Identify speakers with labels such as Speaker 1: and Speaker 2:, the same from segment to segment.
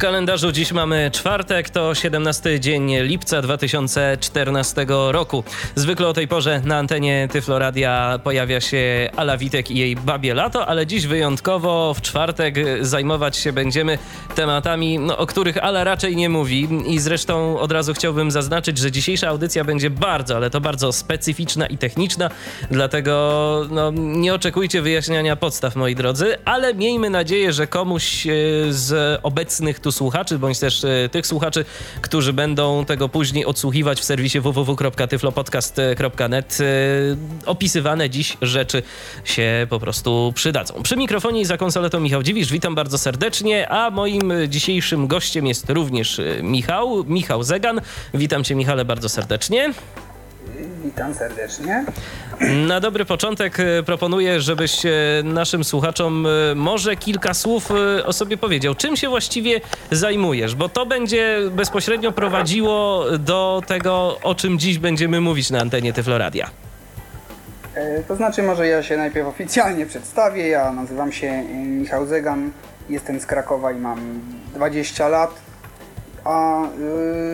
Speaker 1: Kalendarzu dziś mamy czwartek, to 17 dzień lipca 2014 roku. Zwykle o tej porze na antenie Tyfloradia pojawia się Ala Witek i jej babie lato, ale dziś wyjątkowo w czwartek zajmować się będziemy tematami, no, o których Ala raczej nie mówi i zresztą od razu chciałbym zaznaczyć, że dzisiejsza audycja będzie bardzo, ale to bardzo specyficzna i techniczna, dlatego no, nie oczekujcie wyjaśniania podstaw, moi drodzy, ale miejmy nadzieję, że komuś e, z obecnych tu słuchaczy, bądź też e, tych słuchaczy, którzy będą tego później odsłuchiwać w serwisie www.tyflopodcast.net. E, opisywane dziś rzeczy się po prostu przydadzą. Przy mikrofonie i za konsoletą Michał Dziwisz, witam bardzo serdecznie, a moim dzisiejszym gościem jest również e, Michał, Michał Zegan. Witam cię Michale bardzo serdecznie.
Speaker 2: Witam serdecznie.
Speaker 1: Na dobry początek e, proponuję, żebyś e, naszym słuchaczom e, może kilka słów o sobie powiedział. Czym się właściwie zajmujesz? Bo to będzie bezpośrednio prowadziło do tego, o czym dziś będziemy mówić na antenie Tyfloradia.
Speaker 2: To znaczy, może ja się najpierw oficjalnie przedstawię. Ja nazywam się Michał Zegan, jestem z Krakowa i mam 20 lat, a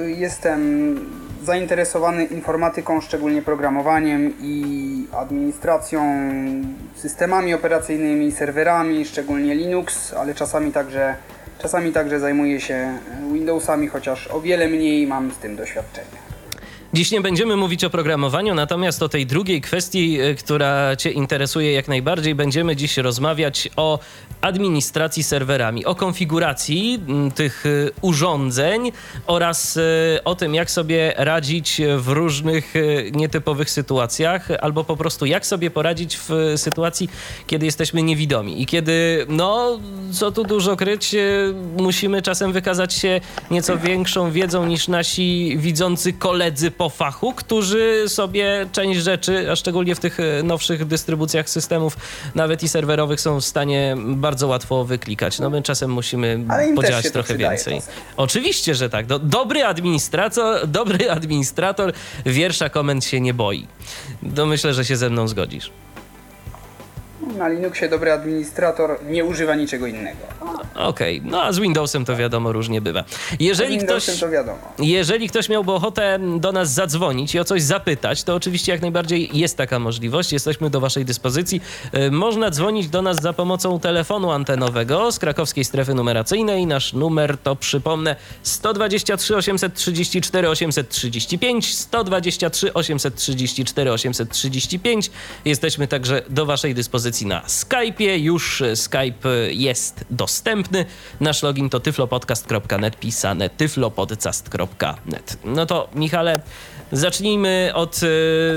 Speaker 2: jestem zainteresowany informatyką, szczególnie programowaniem i administracją, systemami operacyjnymi, serwerami, szczególnie Linux, ale czasami także, czasami także zajmuję się Windowsami, chociaż o wiele mniej mam z tym doświadczenia.
Speaker 1: Dziś nie będziemy mówić o programowaniu, natomiast o tej drugiej kwestii, e, która Cię interesuje jak najbardziej, będziemy dziś rozmawiać o administracji serwerami, o konfiguracji tych e, urządzeń oraz e, o tym, jak sobie radzić w różnych nietypowych sytuacjach, albo po prostu jak sobie poradzić w sytuacji, kiedy jesteśmy niewidomi. I kiedy, no, co tu dużo kryć, musimy czasem wykazać się nieco większą wiedzą niż nasi widzący koledzy po fachu, którzy sobie część rzeczy, a szczególnie w tych nowszych dystrybucjach systemów, nawet i serwerowych, są w stanie bardzo łatwo wyklikać. No my czasem musimy podziałać trochę więcej. Oczywiście, że tak. Do, dobry administrator, dobry administrator wiersza komend się nie boi. To myślę, że się ze mną zgodzisz.
Speaker 2: Na Linuxie dobry administrator nie używa niczego innego.
Speaker 1: Okej, okay. no a z Windowsem to wiadomo różnie bywa.
Speaker 2: Jeżeli ktoś, to wiadomo.
Speaker 1: jeżeli ktoś miałby ochotę do nas zadzwonić i o coś zapytać, to oczywiście jak najbardziej jest taka możliwość. Jesteśmy do Waszej dyspozycji. Y, można dzwonić do nas za pomocą telefonu antenowego z krakowskiej strefy numeracyjnej. Nasz numer to przypomnę 123 834 835 123 834 835. Jesteśmy także do Waszej dyspozycji na Skype'ie. Już Skype jest dostępny. Nasz login to tyflopodcast.net, pisane tyflopodcast.net. No to Michale, zacznijmy od y,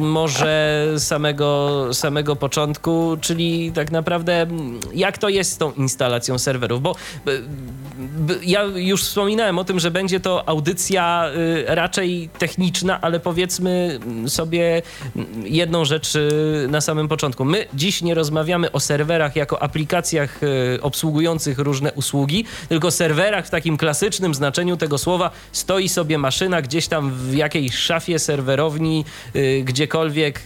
Speaker 1: może samego, samego początku, czyli tak naprawdę jak to jest z tą instalacją serwerów, bo y, ja już wspominałem o tym, że będzie to audycja y, raczej techniczna, ale powiedzmy sobie jedną rzecz y, na samym początku. My dziś nie rozmawiamy o serwerach jako aplikacjach y, obsługujących różne usługi, tylko serwerach w takim klasycznym znaczeniu tego słowa stoi sobie maszyna gdzieś tam w jakiejś szafie serwerowni, gdziekolwiek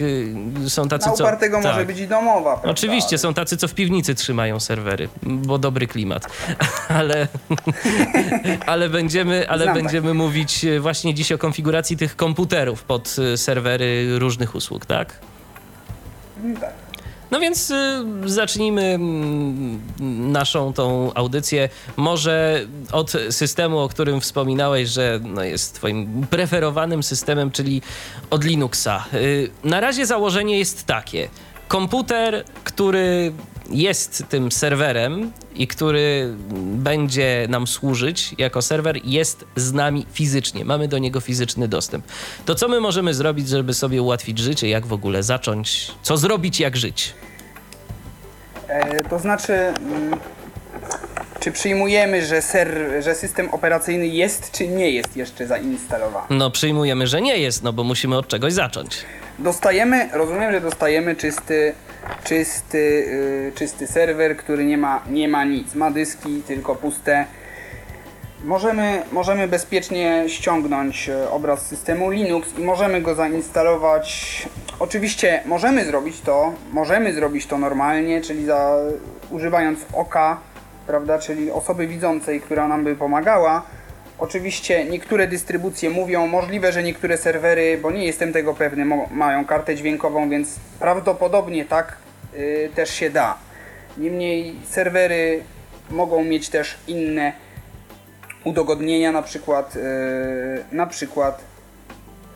Speaker 1: są tacy,
Speaker 2: Na
Speaker 1: co...
Speaker 2: upartego tak. może być i domowa. Prawda?
Speaker 1: Oczywiście, są tacy, co w piwnicy trzymają serwery, bo dobry klimat. ale ale będziemy, ale będziemy mówić e, właśnie dziś o konfiguracji tych komputerów pod e, serwery różnych usług, tak?
Speaker 2: Mm, tak.
Speaker 1: No więc y, zacznijmy mm, naszą tą audycję może od systemu, o którym wspominałeś, że no, jest twoim preferowanym systemem, czyli od Linuxa. Na razie założenie jest takie. Komputer, który jest tym serwerem i który będzie nam służyć jako serwer, jest z nami fizycznie. Mamy do niego fizyczny dostęp. To co my możemy zrobić, żeby sobie ułatwić życie? Jak w ogóle zacząć? Co zrobić, jak żyć?
Speaker 2: E, to znaczy, mm, czy przyjmujemy, że, ser, że system operacyjny jest, czy nie jest jeszcze zainstalowany?
Speaker 1: No, przyjmujemy, że nie jest, no bo musimy od czegoś zacząć.
Speaker 2: Dostajemy, rozumiem, że dostajemy czysty czysty, yy, czysty serwer, który nie ma, nie ma nic. Ma dyski, tylko puste. Możemy, możemy bezpiecznie ściągnąć e, obraz systemu Linux i możemy go zainstalować. Oczywiście możemy zrobić to, możemy zrobić to normalnie, czyli za, używając oka, prawda, czyli osoby widzącej, która nam by pomagała. Oczywiście niektóre dystrybucje mówią, możliwe, że niektóre serwery, bo nie jestem tego pewny, mają kartę dźwiękową, więc prawdopodobnie tak y, też się da. Niemniej serwery mogą mieć też inne udogodnienia, na przykład, yy, na przykład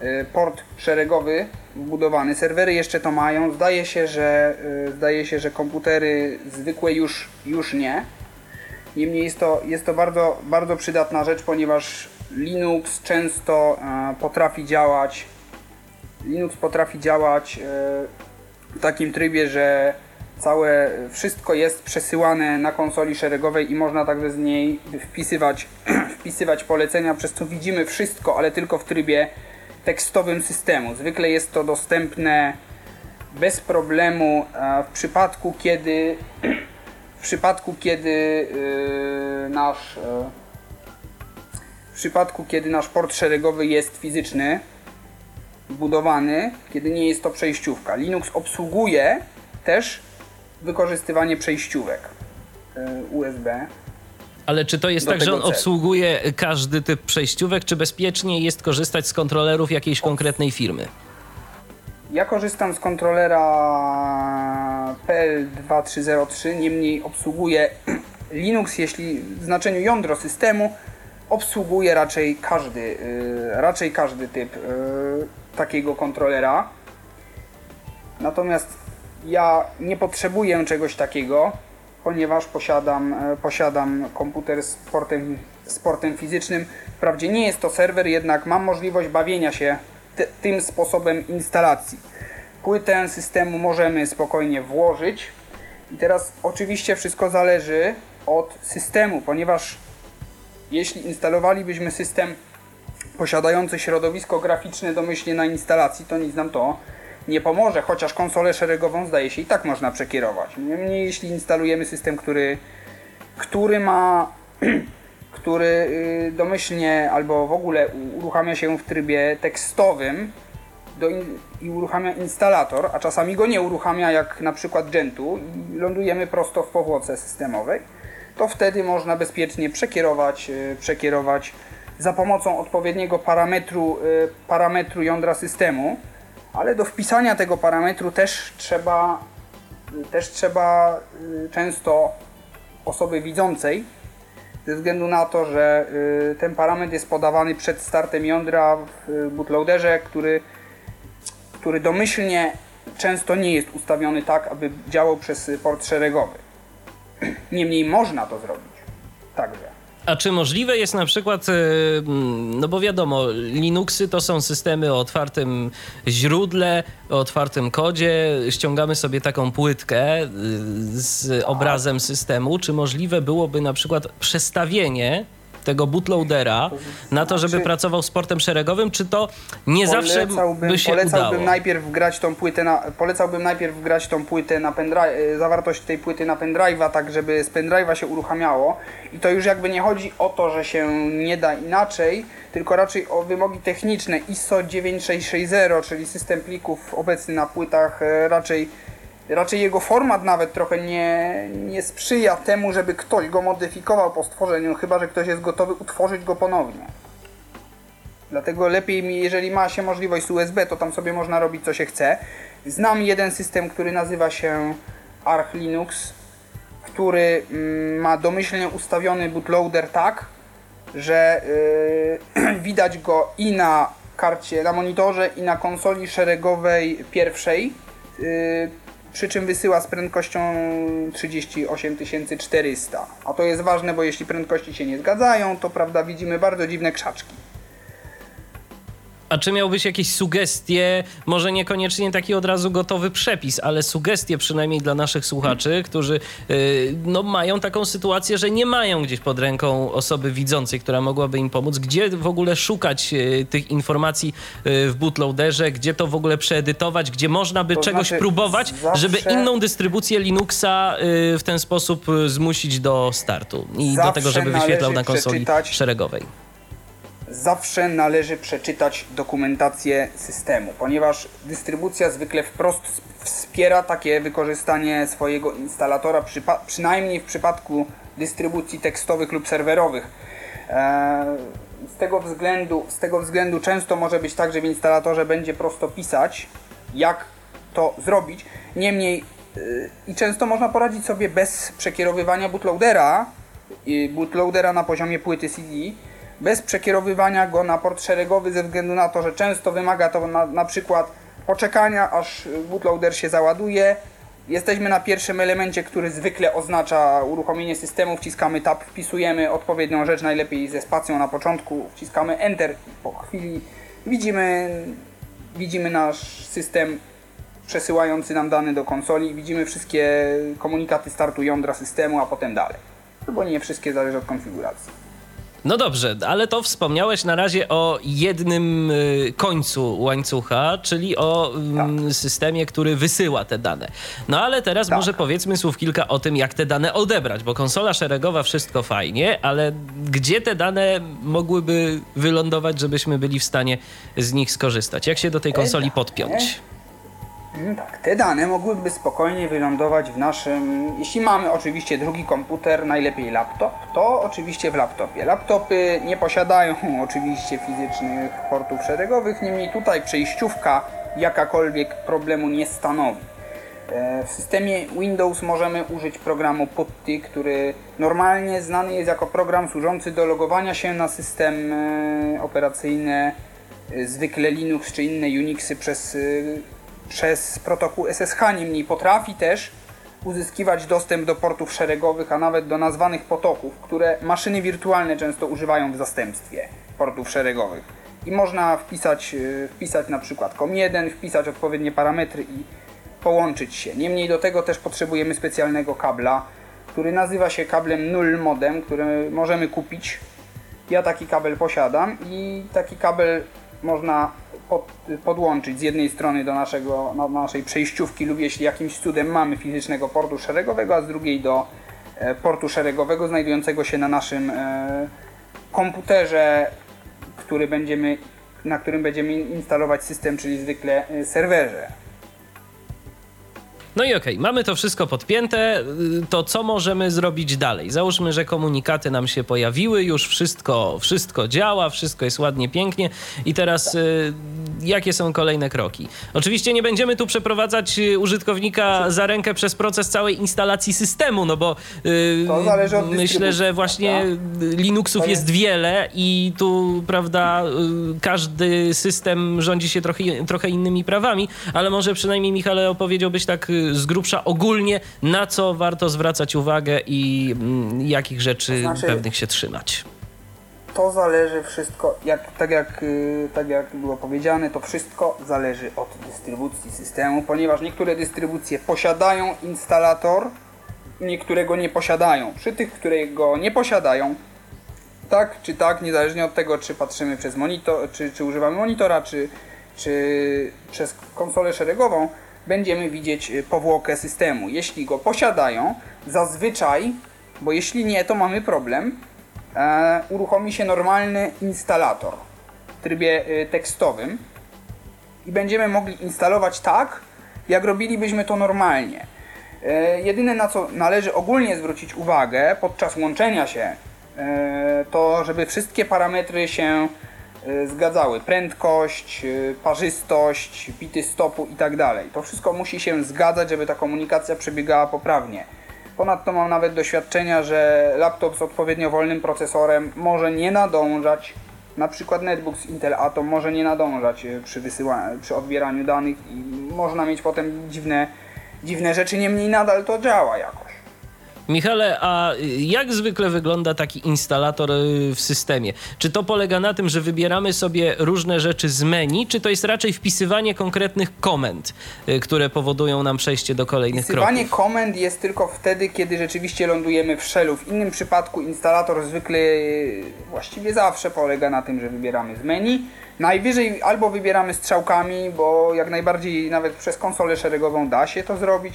Speaker 2: yy, port szeregowy wbudowany. Serwery jeszcze to mają. Zdaje się, że, zdaje się, że komputery zwykłe już, już nie. Niemniej jest to, jest to bardzo, bardzo przydatna rzecz, ponieważ Linux często potrafi działać Linux potrafi działać w takim trybie, że całe wszystko jest przesyłane na konsoli szeregowej i można także z niej wpisywać, wpisywać polecenia, przez co widzimy wszystko, ale tylko w trybie tekstowym systemu. Zwykle jest to dostępne bez problemu w przypadku kiedy w przypadku kiedy yy, nasz yy, w przypadku kiedy nasz port szeregowy jest fizyczny budowany, kiedy nie jest to przejściówka. Linux obsługuje też wykorzystywanie przejściówek e, USB.
Speaker 1: Ale czy to jest tak, że on celu. obsługuje każdy typ przejściówek, czy bezpiecznie jest korzystać z kontrolerów jakiejś konkretnej firmy?
Speaker 2: Ja korzystam z kontrolera PL2303, niemniej obsługuje Linux, jeśli w znaczeniu jądro systemu, obsługuje raczej każdy, e, raczej każdy typ e, takiego kontrolera. Natomiast ja nie potrzebuję czegoś takiego, ponieważ posiadam, e, posiadam komputer z portem, z portem fizycznym. Wprawdzie nie jest to serwer, jednak mam możliwość bawienia się tym sposobem instalacji. Płytę systemu możemy spokojnie włożyć. I teraz oczywiście wszystko zależy od systemu, ponieważ jeśli instalowalibyśmy system posiadający środowisko graficzne domyślnie na instalacji, to nic nam to nie pomoże, chociaż konsolę szeregową zdaje się i tak można przekierować. Niemniej jeśli instalujemy system, który, który ma który y, domyślnie albo w ogóle uruchamia się w trybie tekstowym in, i uruchamia instalator, a czasami go nie uruchamia jak na przykład Gentu i lądujemy prosto w powłoce systemowej, to wtedy można bezpiecznie przekierować, y, przekierować za pomocą odpowiedniego parametru, y, parametru jądra systemu ale do wpisania tego parametru też trzeba, też trzeba często osoby widzącej, ze względu na to, że y, ten parametr jest podawany przed startem jądra w bootloaderze, który, który domyślnie często nie jest ustawiony tak, aby działał przez port szeregowy. Niemniej można to zrobić także.
Speaker 1: A czy możliwe jest na przykład, e, no bo wiadomo, Linuxy to są systemy o otwartym źródle, o otwartym kodzie, ściągamy sobie taką płytkę e, z obrazem systemu. Czy możliwe byłoby na przykład przestawienie tego bootloadera na to, żeby znaczy, pracował z portem szeregowym, czy to nie zawsze by się
Speaker 2: polecałbym
Speaker 1: udało?
Speaker 2: Najpierw grać tą płytę na, polecałbym najpierw grać tą płytę na pendrive, zawartość tej płyty na pendrive'a, tak żeby z pendrive'a się uruchamiało. I to już jakby nie chodzi o to, że się nie da inaczej, tylko raczej o wymogi techniczne. ISO 9660, czyli system plików obecny na płytach e, raczej raczej jego format nawet trochę nie, nie sprzyja temu, żeby ktoś go modyfikował po stworzeniu, chyba że ktoś jest gotowy utworzyć go ponownie. Dlatego lepiej mi, jeżeli ma się możliwość z USB, to tam sobie można robić co się chce. Znam jeden system, który nazywa się Arch Linux, który mm, ma domyślnie ustawiony bootloader tak, że yy, widać go i na karcie, na monitorze, i na konsoli szeregowej pierwszej. Yy, przy czym wysyła z prędkością 38400. A to jest ważne, bo jeśli prędkości się nie zgadzają, to prawda widzimy bardzo dziwne krzaczki.
Speaker 1: A czy miałbyś jakieś sugestie, może niekoniecznie taki od razu gotowy przepis, ale sugestie przynajmniej dla naszych słuchaczy, którzy y, no, mają taką sytuację, że nie mają gdzieś pod ręką osoby widzącej, która mogłaby im pomóc, gdzie w ogóle szukać y, tych informacji y, w bootloaderze, gdzie to w ogóle przeedytować, gdzie można by
Speaker 2: To
Speaker 1: czegoś
Speaker 2: znaczy
Speaker 1: próbować,
Speaker 2: zawsze-
Speaker 1: żeby inną dystrybucję Linuxa w ten sposób zmusić do startu i do
Speaker 2: Zawsze
Speaker 1: tego, żeby wyświetlał na konsoli szeregowej.
Speaker 2: Zawsze należy przeczytać dokumentację systemu, ponieważ dystrybucja zwykle wprost wspiera takie wykorzystanie swojego instalatora, przynajmniej w przypadku dystrybucji tekstowych lub serwerowych. Eee, Z tego, względu, z tego względu często może być tak, że w instalatorze będzie prosto pisać, jak to zrobić. Niemniej yy, i często można poradzić sobie bez przekierowywania bootloadera, bootloadera na poziomie płyty CD, bez przekierowywania go na port szeregowy ze względu na to, że często wymaga to na, na przykład poczekania, aż bootloader się załaduje. Jesteśmy na pierwszym elemencie, który zwykle oznacza uruchomienie systemu, wciskamy tab, wpisujemy odpowiednią rzecz, najlepiej ze spacją na początku, wciskamy Enter po chwili widzimy, widzimy nasz system przesyłający nam dane do konsoli, widzimy wszystkie komunikaty startu jądra systemu, a potem dalej. No bo nie wszystkie zależy od konfiguracji.
Speaker 1: No dobrze, ale to wspomniałeś na razie o jednym y, końcu łańcucha, czyli o mm, systemie, który wysyła te dane. No ale teraz
Speaker 2: Tak.
Speaker 1: może powiedzmy słów kilka o tym, jak te dane odebrać, bo konsola szeregowa wszystko fajnie, ale gdzie te dane mogłyby wylądować, żebyśmy byli w stanie z nich skorzystać? Jak się do tej konsoli
Speaker 2: dane?
Speaker 1: podpiąć?
Speaker 2: Mm, Tak, te dane mogłyby spokojnie wylądować w naszym, jeśli mamy oczywiście drugi komputer, najlepiej laptop, to oczywiście w laptopie. Laptopy nie posiadają oczywiście fizycznych portów szeregowych, niemniej tutaj przejściówka jakakolwiek problemu nie stanowi. E, W systemie Windows możemy użyć programu PuTTY, który normalnie znany jest jako program służący do logowania się na system e, operacyjny, e, zwykle Linux czy inne Unixy przez, przez protokół SSH. Niemniej potrafi też uzyskiwać dostęp do portów szeregowych, a nawet do nazwanych potoków, które maszyny wirtualne często używają w zastępstwie portów szeregowych. I można wpisać, e, wpisać na przykład COM1, wpisać odpowiednie parametry i połączyć się. Niemniej do tego też potrzebujemy specjalnego kabla, który nazywa się kablem null modem, który możemy kupić. Ja taki kabel posiadam i taki kabel można pod, podłączyć z jednej strony do naszego, do naszej przejściówki lub jeśli jakimś cudem mamy fizycznego portu szeregowego, a z drugiej do e, portu szeregowego znajdującego się na naszym e, komputerze, który będziemy, na którym będziemy instalować system, czyli zwykle e, serwerze.
Speaker 1: No i okej, mamy to wszystko podpięte, y, to co możemy zrobić dalej? Załóżmy, że komunikaty nam się pojawiły, już wszystko, wszystko działa, wszystko jest ładnie, pięknie i teraz y, jakie są kolejne kroki? Oczywiście nie będziemy tu przeprowadzać y, użytkownika za rękę przez proces całej instalacji systemu, no bo y, myślę, że właśnie Linuxów jest- wiele i tu, prawda, y, każdy system rządzi się trochę, trochę innymi prawami, ale może przynajmniej, Michale, opowiedziałbyś tak y, z grubsza ogólnie, na co warto zwracać uwagę i mm, jakich rzeczy
Speaker 2: To znaczy-
Speaker 1: pewnych się trzymać.
Speaker 2: To zależy wszystko, jak, tak, jak, y, tak jak było powiedziane, to wszystko zależy od dystrybucji systemu, ponieważ niektóre dystrybucje posiadają instalator, niektóre go nie posiadają. Przy tych, które go nie posiadają, tak czy tak, niezależnie od tego, czy patrzymy przez monitor, czy, czy używamy monitora, czy, czy przez konsolę szeregową, będziemy widzieć y, powłokę systemu. Jeśli go posiadają, zazwyczaj, bo jeśli nie, to mamy problem, e, uruchomi się normalny instalator w trybie y, tekstowym i będziemy mogli instalować tak, jak robilibyśmy to normalnie. E, jedyne na co należy ogólnie zwrócić uwagę podczas łączenia się, e, to żeby wszystkie parametry się zgadzały. Prędkość, e, parzystość, bity stopu i tak dalej. To wszystko musi się zgadzać, żeby ta komunikacja przebiegała poprawnie. Ponadto mam nawet doświadczenia, że laptop z odpowiednio wolnym procesorem może nie nadążać, na przykład netbook z Intel Atom może nie nadążać e, przy, wysyłaniu, przy odbieraniu danych i można mieć potem dziwne, dziwne rzeczy, niemniej nadal to działa jakoś.
Speaker 1: Michale, a jak zwykle wygląda taki instalator y, w systemie? Czy to polega na tym, że wybieramy sobie różne rzeczy z menu, czy to jest raczej wpisywanie konkretnych komend, y, które powodują nam przejście do kolejnych
Speaker 2: Wpisywanie
Speaker 1: kroków?
Speaker 2: komend jest tylko wtedy, kiedy rzeczywiście lądujemy w shellu. W innym przypadku instalator zwykle y, właściwie zawsze polega na tym, że wybieramy z menu. Najwyżej albo wybieramy strzałkami, bo jak najbardziej nawet przez konsolę szeregową da się to zrobić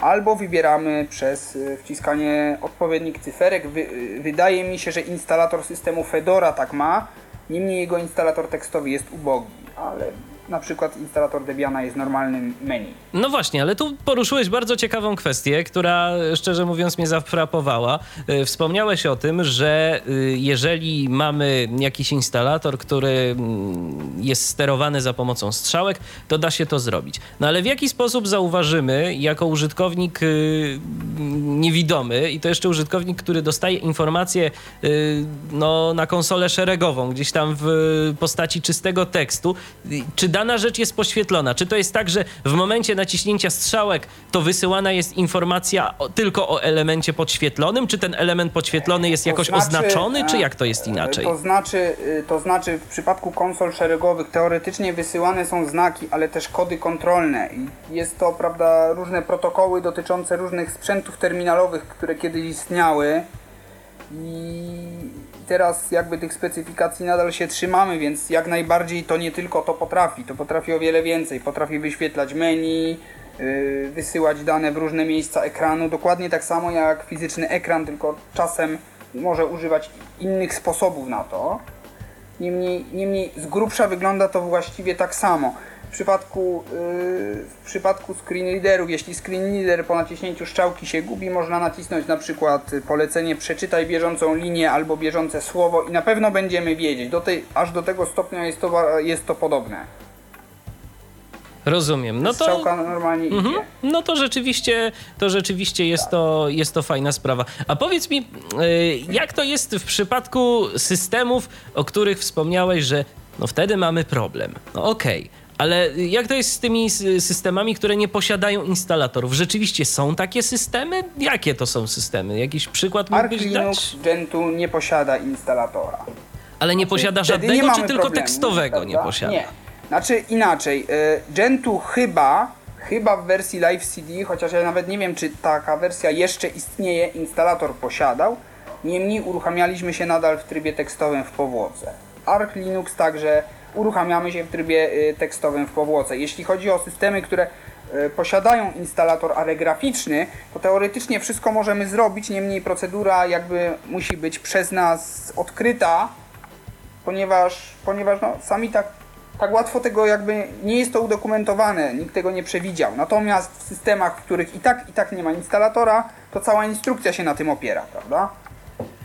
Speaker 2: albo wybieramy przez y, wciskanie odpowiednich cyferek. Wy, y, wydaje mi się, że instalator systemu Fedora tak ma, niemniej jego instalator tekstowy jest ubogi, ale na przykład instalator Debiana jest normalnym menu.
Speaker 1: No właśnie, ale tu poruszyłeś bardzo ciekawą kwestię, która szczerze mówiąc mnie zafrapowała. Y, wspomniałeś o tym, że y, jeżeli mamy jakiś instalator, który mm, jest sterowany za pomocą strzałek, to da się to zrobić. No ale w jaki sposób zauważymy, jako użytkownik y, niewidomy i to jeszcze użytkownik, który dostaje informację no, na konsolę szeregową, gdzieś tam w postaci czystego tekstu, czy dana rzecz jest poświetlona? Czy to jest tak, że w momencie naciśnięcia strzałek to wysyłana jest informacja o, tylko o elemencie podświetlonym? Czy ten element podświetlony jest jakoś znaczy, oznaczony, czy jak to jest inaczej?
Speaker 2: To znaczy, y, to znaczy w przypadku konsol szeregowych teoretycznie wysyłane są znaki, ale też kody kontrolne. I jest to, prawda, różne protokoły dotyczące różnych sprzętów terminalowych, które kiedyś istniały. I teraz jakby tych specyfikacji nadal się trzymamy, więc jak najbardziej to nie tylko to potrafi, to potrafi o wiele więcej. Potrafi wyświetlać menu, yy, wysyłać dane w różne miejsca ekranu, dokładnie tak samo jak fizyczny ekran, tylko czasem może używać innych sposobów na to. Niemniej, niemniej z grubsza wygląda to właściwie tak samo przypadku, yy, w przypadku screen readerów, jeśli screen reader po naciśnięciu strzałki się gubi, można nacisnąć na przykład polecenie przeczytaj bieżącą linię albo bieżące słowo i na pewno będziemy wiedzieć. Do tej, aż do tego stopnia jest to, jest to podobne.
Speaker 1: Rozumiem. No to,
Speaker 2: mhm. idzie.
Speaker 1: No to rzeczywiście, to rzeczywiście jest, tak. to, jest to fajna sprawa. A powiedz mi, yy, jak to jest w przypadku systemów, o których wspomniałeś, że no wtedy mamy problem. No okej, okay ale jak to jest z tymi systemami, które nie posiadają instalatorów? Rzeczywiście są takie systemy? Jakie to są systemy? Jakiś przykład mógłbyś
Speaker 2: Arch
Speaker 1: Linux
Speaker 2: dać? Gentoo nie posiada instalatora.
Speaker 1: Ale nie posiada żadnego, nie czy tylko problemu, tekstowego nie posiada?
Speaker 2: Nie. Znaczy inaczej, y, Gentoo chyba, chyba w wersji Live CD, chociaż ja nawet nie wiem, czy taka wersja jeszcze istnieje, instalator posiadał. Niemniej uruchamialiśmy się nadal w trybie tekstowym w powłoce. Arch Linux także uruchamiamy się w trybie y, tekstowym w powłoce. Jeśli chodzi o systemy, które y, posiadają instalator, ale graficzny, to teoretycznie wszystko możemy zrobić, niemniej procedura jakby musi być przez nas odkryta, ponieważ, ponieważ no, sami tak, tak łatwo tego jakby nie jest to udokumentowane, nikt tego nie przewidział. Natomiast w systemach, w których i tak i tak nie ma instalatora, to cała instrukcja się na tym opiera, prawda?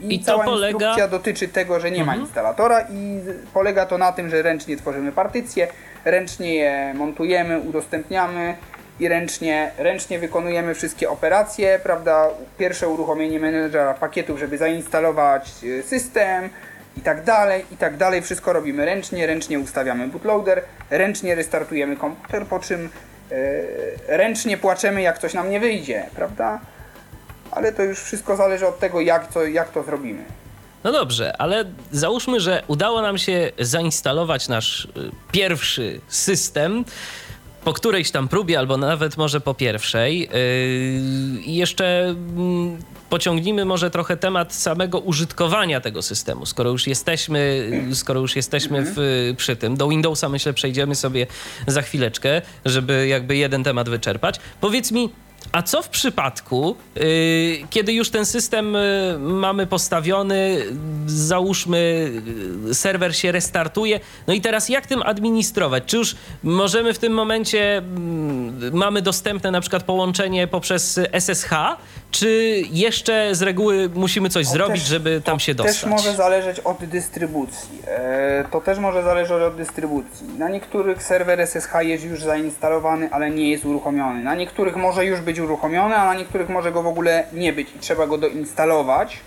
Speaker 2: I, I cała to polega... instrukcja dotyczy tego, że nie mhm. ma instalatora i polega to na tym, że ręcznie tworzymy partycje, ręcznie je montujemy, udostępniamy i ręcznie, ręcznie wykonujemy wszystkie operacje, prawda? Pierwsze uruchomienie menedżera pakietów, żeby zainstalować y, system i tak dalej, i tak dalej. Wszystko robimy ręcznie, ręcznie ustawiamy bootloader, ręcznie restartujemy komputer, po czym yy, ręcznie płaczemy, jak coś nam nie wyjdzie, prawda? Ale to już wszystko zależy od tego, jak to, jak to zrobimy.
Speaker 1: No dobrze, ale załóżmy, że udało nam się zainstalować nasz y, pierwszy system po którejś tam próbie, albo nawet może po pierwszej. Yy, I jeszcze mm, pociągnijmy może trochę temat samego użytkowania tego systemu, skoro już jesteśmy, skoro już jesteśmy w, przy tym. Do Windowsa myślę przejdziemy sobie za chwileczkę, żeby jakby jeden temat wyczerpać. Powiedz mi, a co w przypadku, yy, kiedy już ten system yy, mamy postawiony, załóżmy, yy, serwer się restartuje, no i teraz jak tym administrować? Czy już możemy w tym momencie, mm, mamy dostępne na przykład połączenie poprzez SSH, czy jeszcze z reguły musimy coś to zrobić, też, żeby tam się dostać?
Speaker 2: To też może zależeć od dystrybucji. E, to też może zależeć od dystrybucji. Na niektórych serwer SSH jest już zainstalowany, ale nie jest uruchomiony. Na niektórych może już być uruchomiony, a na niektórych może go w ogóle nie być i trzeba go doinstalować.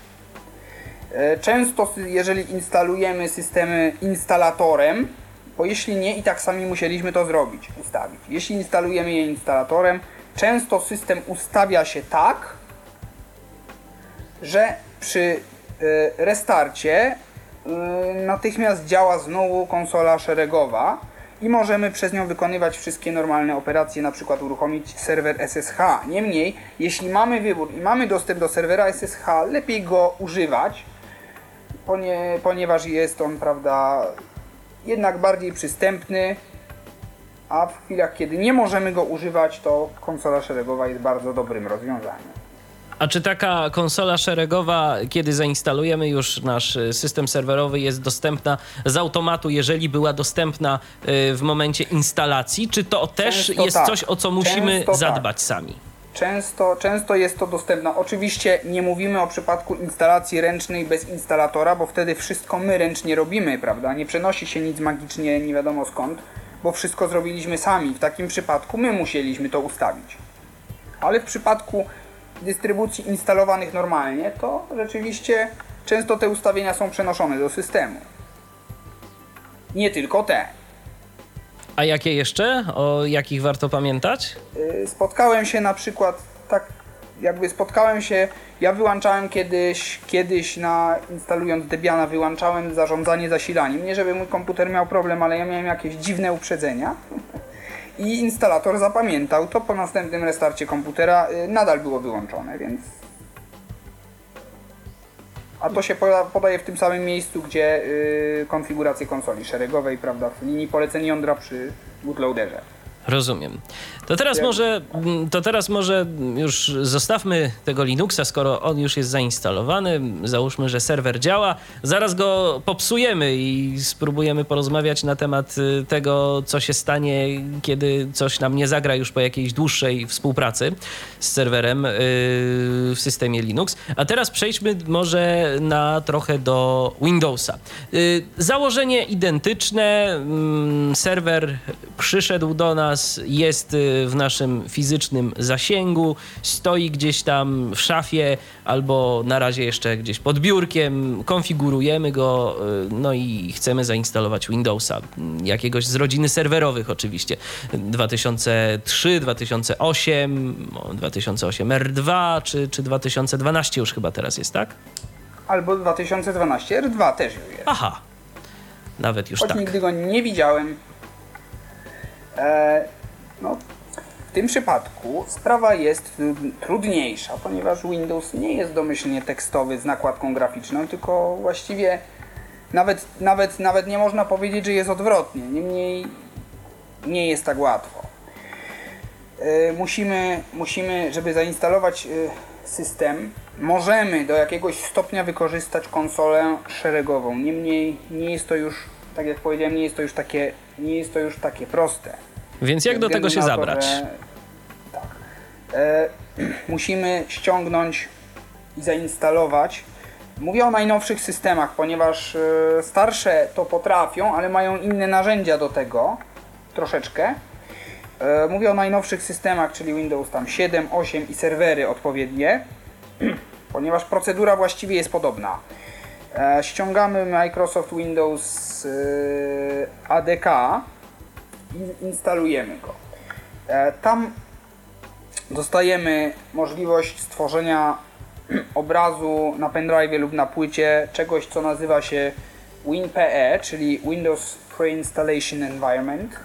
Speaker 2: E, często, jeżeli instalujemy systemy instalatorem, bo jeśli nie, i tak sami musieliśmy to zrobić, ustawić. Jeśli instalujemy je instalatorem, często system ustawia się tak, że przy y, restarcie y, natychmiast działa znowu konsola szeregowa i możemy przez nią wykonywać wszystkie normalne operacje, na przykład uruchomić serwer SSH. Niemniej, jeśli mamy wybór i mamy dostęp do serwera SSH, lepiej go używać, ponie, ponieważ jest on, prawda, jednak bardziej przystępny, a w chwilach, kiedy nie możemy go używać, to konsola szeregowa jest bardzo dobrym rozwiązaniem.
Speaker 1: A czy taka konsola szeregowa, kiedy zainstalujemy już nasz y, system serwerowy, jest dostępna z automatu, jeżeli była dostępna y, w momencie instalacji? Czy to też
Speaker 2: Często
Speaker 1: jest
Speaker 2: tak.
Speaker 1: coś, o co musimy
Speaker 2: Często tak.
Speaker 1: zadbać sami?
Speaker 2: Często, często jest to dostępne. Oczywiście nie mówimy o przypadku instalacji ręcznej bez instalatora, bo wtedy wszystko my ręcznie robimy, prawda? Nie przenosi się nic magicznie nie wiadomo skąd, bo wszystko zrobiliśmy sami. W takim przypadku my musieliśmy to ustawić. Ale w przypadku dystrybucji instalowanych normalnie, to rzeczywiście często te ustawienia są przenoszone do systemu. Nie tylko te.
Speaker 1: A jakie jeszcze? O jakich warto pamiętać?
Speaker 2: Y, spotkałem się na przykład tak jakby spotkałem się, ja wyłączałem kiedyś, kiedyś na instalując Debiana wyłączałem zarządzanie zasilaniem. Nie żeby mój komputer miał problem, ale ja miałem jakieś dziwne uprzedzenia. I instalator zapamiętał to po następnym restarcie komputera y, nadal było wyłączone, więc a to się poda, podaje w tym samym miejscu, gdzie y, konfigurację konsoli szeregowej, prawda, w linii poleceń jądra przy bootloaderze.
Speaker 1: Rozumiem. To teraz może, mm, to teraz może już zostawmy tego Linuxa, skoro on już jest zainstalowany. Załóżmy, że serwer działa. Zaraz go popsujemy i spróbujemy porozmawiać na temat y, tego, co się stanie, kiedy coś nam nie zagra już po jakiejś dłuższej współpracy z serwerem y, w systemie Linux. A teraz przejdźmy może na trochę do Windowsa. Y, Założenie identyczne. mm, Serwer przyszedł do nas, jest w naszym fizycznym zasięgu, stoi gdzieś tam w szafie albo na razie jeszcze gdzieś pod biurkiem. Konfigurujemy go, y, no i chcemy zainstalować Windowsa. mm, Jakiegoś z rodziny serwerowych oczywiście. 2003, 2008, o, 2008 R2 czy, czy 2012 już chyba teraz jest, tak?
Speaker 2: Albo 2012 R2 też już jest.
Speaker 1: Aha. Nawet już
Speaker 2: choć
Speaker 1: tak.
Speaker 2: nigdy go nie widziałem. E, no, tym przypadku sprawa jest y, trudniejsza, ponieważ Windows nie jest domyślnie tekstowy z nakładką graficzną, tylko właściwie nawet, nawet, nawet nie można powiedzieć, że jest odwrotnie. Niemniej nie jest tak łatwo. E, musimy, musimy, żeby zainstalować e, system, możemy do jakiegoś stopnia wykorzystać konsolę szeregową. Niemniej nie jest to już, tak jak powiedziałem, nie jest to już takie, nie jest to już takie proste.
Speaker 1: Więc jak do tego się zabrać?
Speaker 2: tak. E, musimy ściągnąć i zainstalować. Mówię o najnowszych systemach, ponieważ e, starsze to potrafią, ale mają inne narzędzia do tego, troszeczkę. E, mówię o najnowszych systemach, czyli Windows tam 7, 8 i serwery odpowiednie, ponieważ procedura właściwie jest podobna. E, ściągamy Microsoft Windows e, ADK instalujemy go. E, Tam dostajemy możliwość stworzenia obrazu na pendrive lub na płycie czegoś, co nazywa się WinPE, czyli Windows Pre-Installation Environment,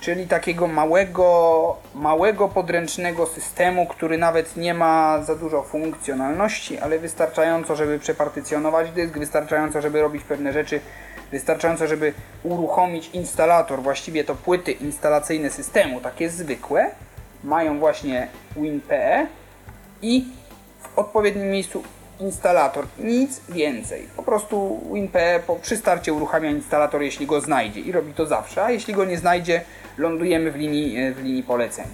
Speaker 2: czyli takiego małego, małego podręcznego systemu, który nawet nie ma za dużo funkcjonalności, ale wystarczająco, żeby przepartycjonować dysk, wystarczająco, żeby robić pewne rzeczy, wystarczająco, żeby uruchomić instalator, właściwie to płyty instalacyjne systemu, takie zwykłe, mają właśnie WinPE i w odpowiednim miejscu instalator. Nic więcej. Po prostu WinPE po, przy starcie uruchamia instalator, jeśli go znajdzie i robi to zawsze, a jeśli go nie znajdzie, lądujemy w linii, e, w linii poleceń.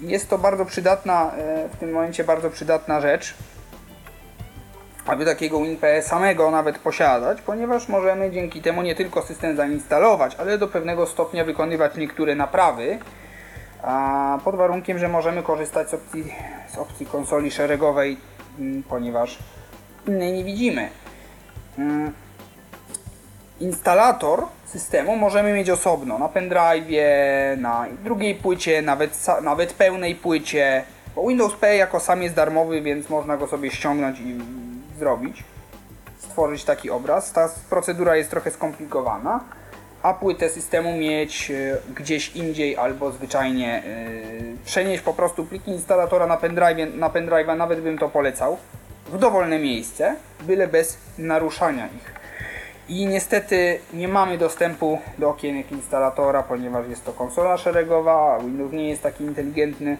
Speaker 2: Jest to bardzo przydatna, e, w tym momencie bardzo przydatna rzecz, aby takiego WinPE samego nawet posiadać, ponieważ możemy dzięki temu nie tylko system zainstalować, ale do pewnego stopnia wykonywać niektóre naprawy, pod warunkiem, że możemy korzystać z opcji, z opcji konsoli szeregowej, mm, ponieważ innej nie widzimy. Mm, Instalator systemu możemy mieć osobno na pendrive, na drugiej płycie, nawet, nawet pełnej płycie, Bo Windows P jako sam jest darmowy, więc można go sobie ściągnąć i zrobić, stworzyć taki obraz. Ta procedura jest trochę skomplikowana, a płytę systemu mieć e, gdzieś indziej albo zwyczajnie e, przenieść po prostu pliki instalatora na pendrive, na pendrive'a, nawet bym to polecał, w dowolne miejsce, byle bez naruszania ich. I niestety nie mamy dostępu do okienek instalatora, ponieważ jest to konsola szeregowa, Windows nie jest taki inteligentny.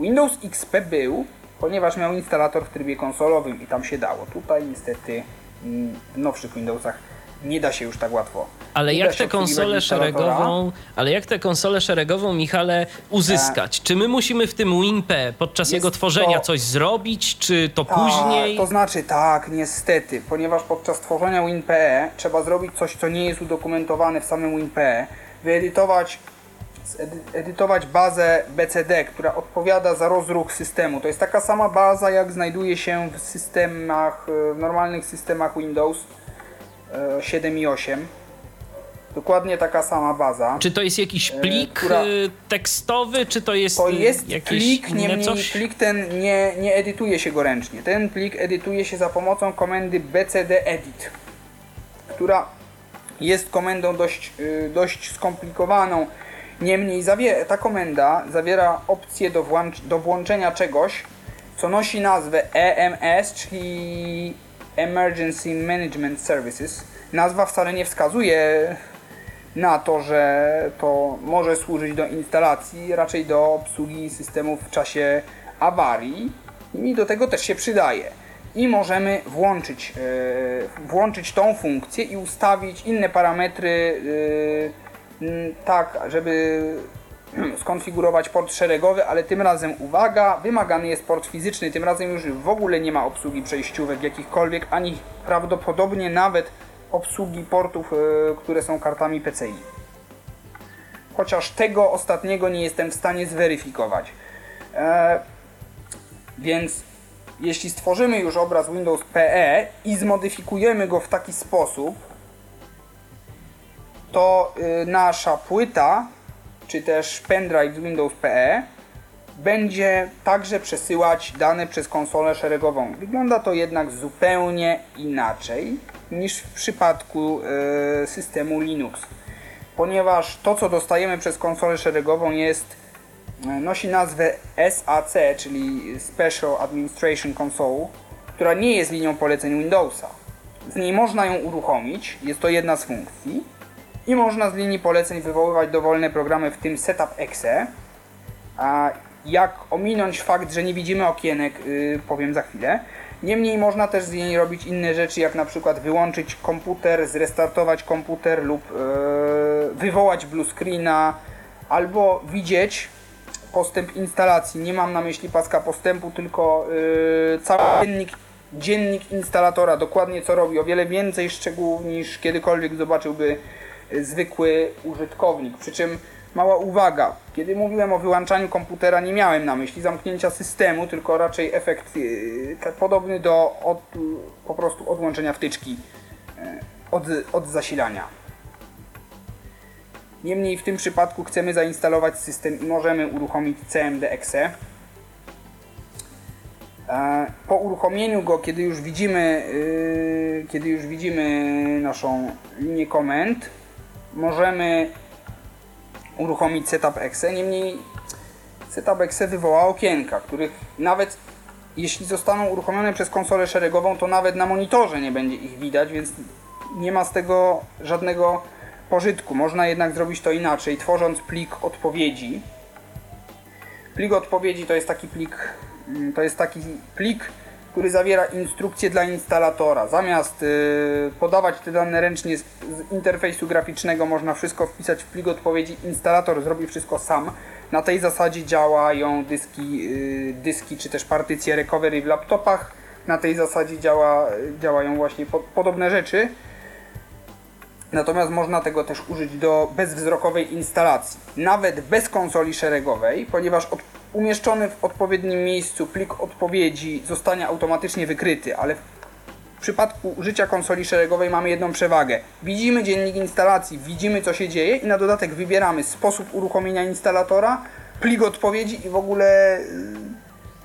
Speaker 2: Windows XP był, ponieważ miał instalator w trybie konsolowym i tam się dało. Tutaj niestety mm, w nowszych Windowsach nie da się już tak łatwo.
Speaker 1: Ale jak tę konsolę szeregową, ale jak tę konsolę szeregową, Michale, uzyskać? Czy my musimy w tym WinP podczas jego tworzenia
Speaker 2: to-
Speaker 1: coś zrobić, czy to
Speaker 2: Tak,
Speaker 1: później?
Speaker 2: To znaczy tak, niestety, ponieważ podczas tworzenia WinPE trzeba zrobić coś, co nie jest udokumentowane w samym WinPE, wyedytować edytować bazę BCD, która odpowiada za rozruch systemu. To jest taka sama baza, jak znajduje się w systemach, e, w normalnych systemach Windows e, 7 i 8. Dokładnie taka sama baza.
Speaker 1: Czy to jest jakiś plik
Speaker 2: E, która-
Speaker 1: y, tekstowy, czy to jest,
Speaker 2: To jest plik, niemniej
Speaker 1: coś?
Speaker 2: plik ten nie, nie edytuje się go ręcznie. Ten plik edytuje się za pomocą komendy bcd edit, która jest komendą dość, y, dość skomplikowaną. Niemniej zawie, ta komenda zawiera opcję do, włącz, do włączenia czegoś, co nosi nazwę EMS, czyli Emergency Management Services. Nazwa wcale nie wskazuje na to, że to może służyć do instalacji, raczej do obsługi systemów w czasie awarii i do tego też się przydaje. I możemy włączyć, e, włączyć tą funkcję i ustawić inne parametry e, tak, żeby skonfigurować port szeregowy, ale tym razem uwaga, wymagany jest port fizyczny, tym razem już w ogóle nie ma obsługi przejściówek jakichkolwiek, ani prawdopodobnie nawet obsługi portów, e, które są kartami PCI. Chociaż tego ostatniego nie jestem w stanie zweryfikować. E, więc jeśli stworzymy już obraz Windows PE i zmodyfikujemy go w taki sposób, to y, nasza płyta, czy też pendrive z Windows PE będzie także przesyłać dane przez konsolę szeregową. Wygląda to jednak zupełnie inaczej niż w przypadku y, systemu Linux, ponieważ to co dostajemy przez konsolę szeregową jest y, nosi nazwę SAC, czyli Special Administration Console, która nie jest linią poleceń Windowsa. Z niej można ją uruchomić, jest to jedna z funkcji i można z linii poleceń wywoływać dowolne programy, w tym Setup Exe. A jak ominąć fakt, że nie widzimy okienek, yy, powiem za chwilę. Niemniej można też z niej robić inne rzeczy, jak na przykład wyłączyć komputer, zrestartować komputer lub yy, wywołać blue screena, albo widzieć postęp instalacji. Nie mam na myśli paska postępu, tylko yy, cały dziennik, dziennik instalatora, dokładnie co robi. O wiele więcej szczegółów niż kiedykolwiek zobaczyłby y, zwykły użytkownik. Przy czym mała uwaga, kiedy mówiłem o wyłączaniu komputera, nie miałem na myśli zamknięcia systemu, tylko raczej efekt yy, tak podobny do od, po prostu odłączenia wtyczki yy, od, od zasilania. Niemniej w tym przypadku chcemy zainstalować system i możemy uruchomić CMD-EXE. E, Po uruchomieniu go, kiedy już widzimy, yy, kiedy już widzimy naszą linię komend, możemy uruchomić Setup Exe. Niemniej Setup Exe wywoła okienka, których nawet jeśli zostaną uruchomione przez konsolę szeregową, to nawet na monitorze nie będzie ich widać, więc nie ma z tego żadnego pożytku. Można jednak zrobić to inaczej, tworząc plik odpowiedzi. Plik odpowiedzi to jest taki plik, mm, to jest taki plik, który zawiera instrukcje dla instalatora. Zamiast y, podawać te dane ręcznie z, z interfejsu graficznego, można wszystko wpisać w plik odpowiedzi. Instalator zrobi wszystko sam. Na tej zasadzie działają dyski, y, dyski czy też partycje recovery w laptopach. Na tej zasadzie działa, działają właśnie po, podobne rzeczy. Natomiast można tego też użyć do bezwzrokowej instalacji, nawet bez konsoli szeregowej, ponieważ od, umieszczony w odpowiednim miejscu plik odpowiedzi zostanie automatycznie wykryty, ale w przypadku użycia konsoli szeregowej mamy jedną przewagę. Widzimy dziennik instalacji, widzimy co się dzieje i na dodatek wybieramy sposób uruchomienia instalatora, plik odpowiedzi i w ogóle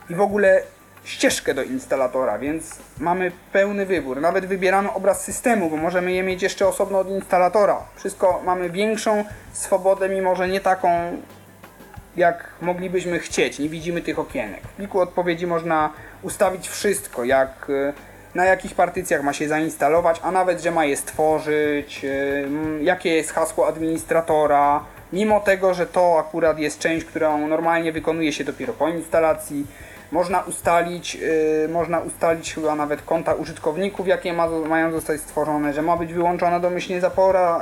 Speaker 2: i w ogóle ścieżkę do instalatora, więc mamy pełny wybór. Nawet wybieramy obraz systemu, bo możemy je mieć jeszcze osobno od instalatora. Wszystko mamy większą swobodę, mimo że nie taką jak moglibyśmy chcieć. Nie widzimy tych okienek. W pliku odpowiedzi można ustawić wszystko, jak y, na jakich partycjach ma się zainstalować, a nawet, że ma je stworzyć, y, jakie jest hasło administratora, mimo tego, że to akurat jest część, którą normalnie wykonuje się dopiero po instalacji. Można ustalić, yy, można ustalić chyba nawet konta użytkowników, jakie ma, mają zostać stworzone, że ma być wyłączona domyślnie zapora,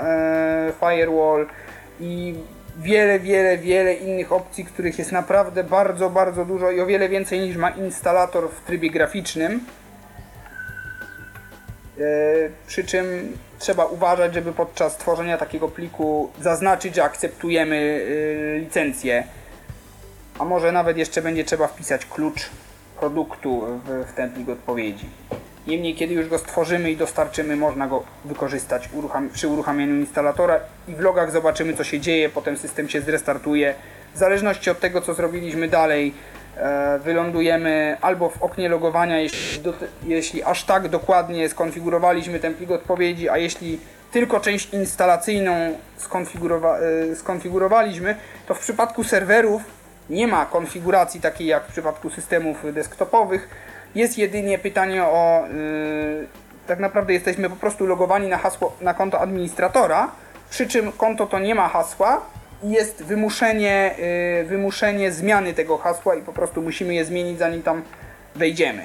Speaker 2: yy, firewall i wiele, wiele, wiele innych opcji, których jest naprawdę bardzo, bardzo dużo i o wiele więcej niż ma instalator w trybie graficznym. Yy, przy czym trzeba uważać, żeby podczas tworzenia takiego pliku zaznaczyć, że akceptujemy yy, licencję a może nawet jeszcze będzie trzeba wpisać klucz produktu w ten plik odpowiedzi. Niemniej, kiedy już go stworzymy i dostarczymy, można go wykorzystać przy uruchamianiu instalatora i w logach zobaczymy, co się dzieje, potem system się zrestartuje. W zależności od tego, co zrobiliśmy dalej, e, wylądujemy albo w oknie logowania, jeśli aż tak dokładnie skonfigurowaliśmy ten plik odpowiedzi, a jeśli tylko część instalacyjną skonfigurowa e, skonfigurowaliśmy, to w przypadku serwerów nie ma konfiguracji takiej jak w przypadku systemów desktopowych. Jest jedynie pytanie o. Yy, tak naprawdę jesteśmy po prostu logowani na hasło na konto administratora, przy czym konto to nie ma hasła i jest wymuszenie, yy, wymuszenie zmiany tego hasła i po prostu musimy je zmienić zanim tam wejdziemy.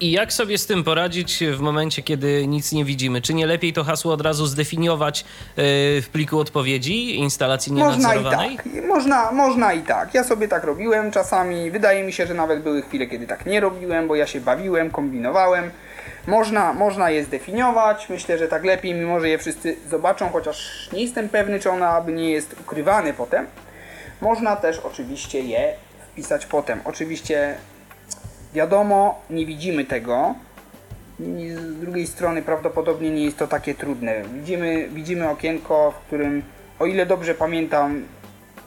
Speaker 1: I jak sobie z tym poradzić w momencie, kiedy nic nie widzimy? Czy nie lepiej to hasło od razu zdefiniować e, w pliku odpowiedzi instalacji nienadzorowanej?
Speaker 2: Można i tak. Można, można i tak. Ja sobie tak robiłem czasami. Wydaje mi się, że nawet były chwile, kiedy tak nie robiłem, bo ja się bawiłem, kombinowałem. Można, można je zdefiniować. Myślę, że tak lepiej, mimo że je wszyscy zobaczą, chociaż nie jestem pewny, czy ona aby nie jest ukrywane potem. Można też oczywiście je wpisać potem. Oczywiście Wiadomo, nie widzimy tego. Z drugiej strony prawdopodobnie nie jest to takie trudne. Widzimy, widzimy okienko, w którym, o ile dobrze pamiętam,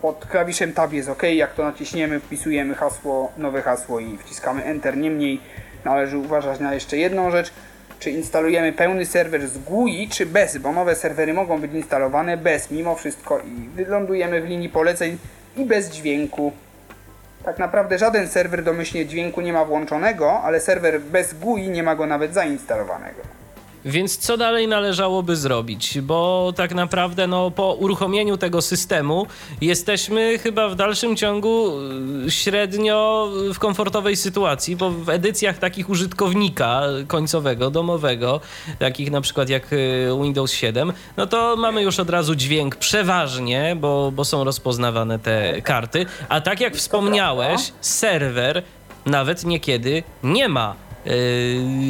Speaker 2: pod klawiszem Tab jest OK. Jak to naciśniemy, wpisujemy hasło, nowe hasło i wciskamy Enter. Niemniej należy uważać na jeszcze jedną rzecz. Czy instalujemy pełny serwer z GUI, czy bez, bo nowe serwery mogą być instalowane bez mimo wszystko i wylądujemy w linii poleceń i bez dźwięku tak naprawdę żaden serwer domyślnie dźwięku nie ma włączonego, ale serwer bez GUI nie ma go nawet zainstalowanego.
Speaker 1: Więc co dalej należałoby zrobić? Bo tak naprawdę no, po uruchomieniu tego systemu jesteśmy chyba w dalszym ciągu y, średnio w komfortowej sytuacji, bo w edycjach takich użytkownika końcowego, domowego, takich na przykład jak y, Windows 7, no to mamy już od razu dźwięk przeważnie, bo, bo są rozpoznawane te karty. A tak jak wspomniałeś, serwer nawet niekiedy nie ma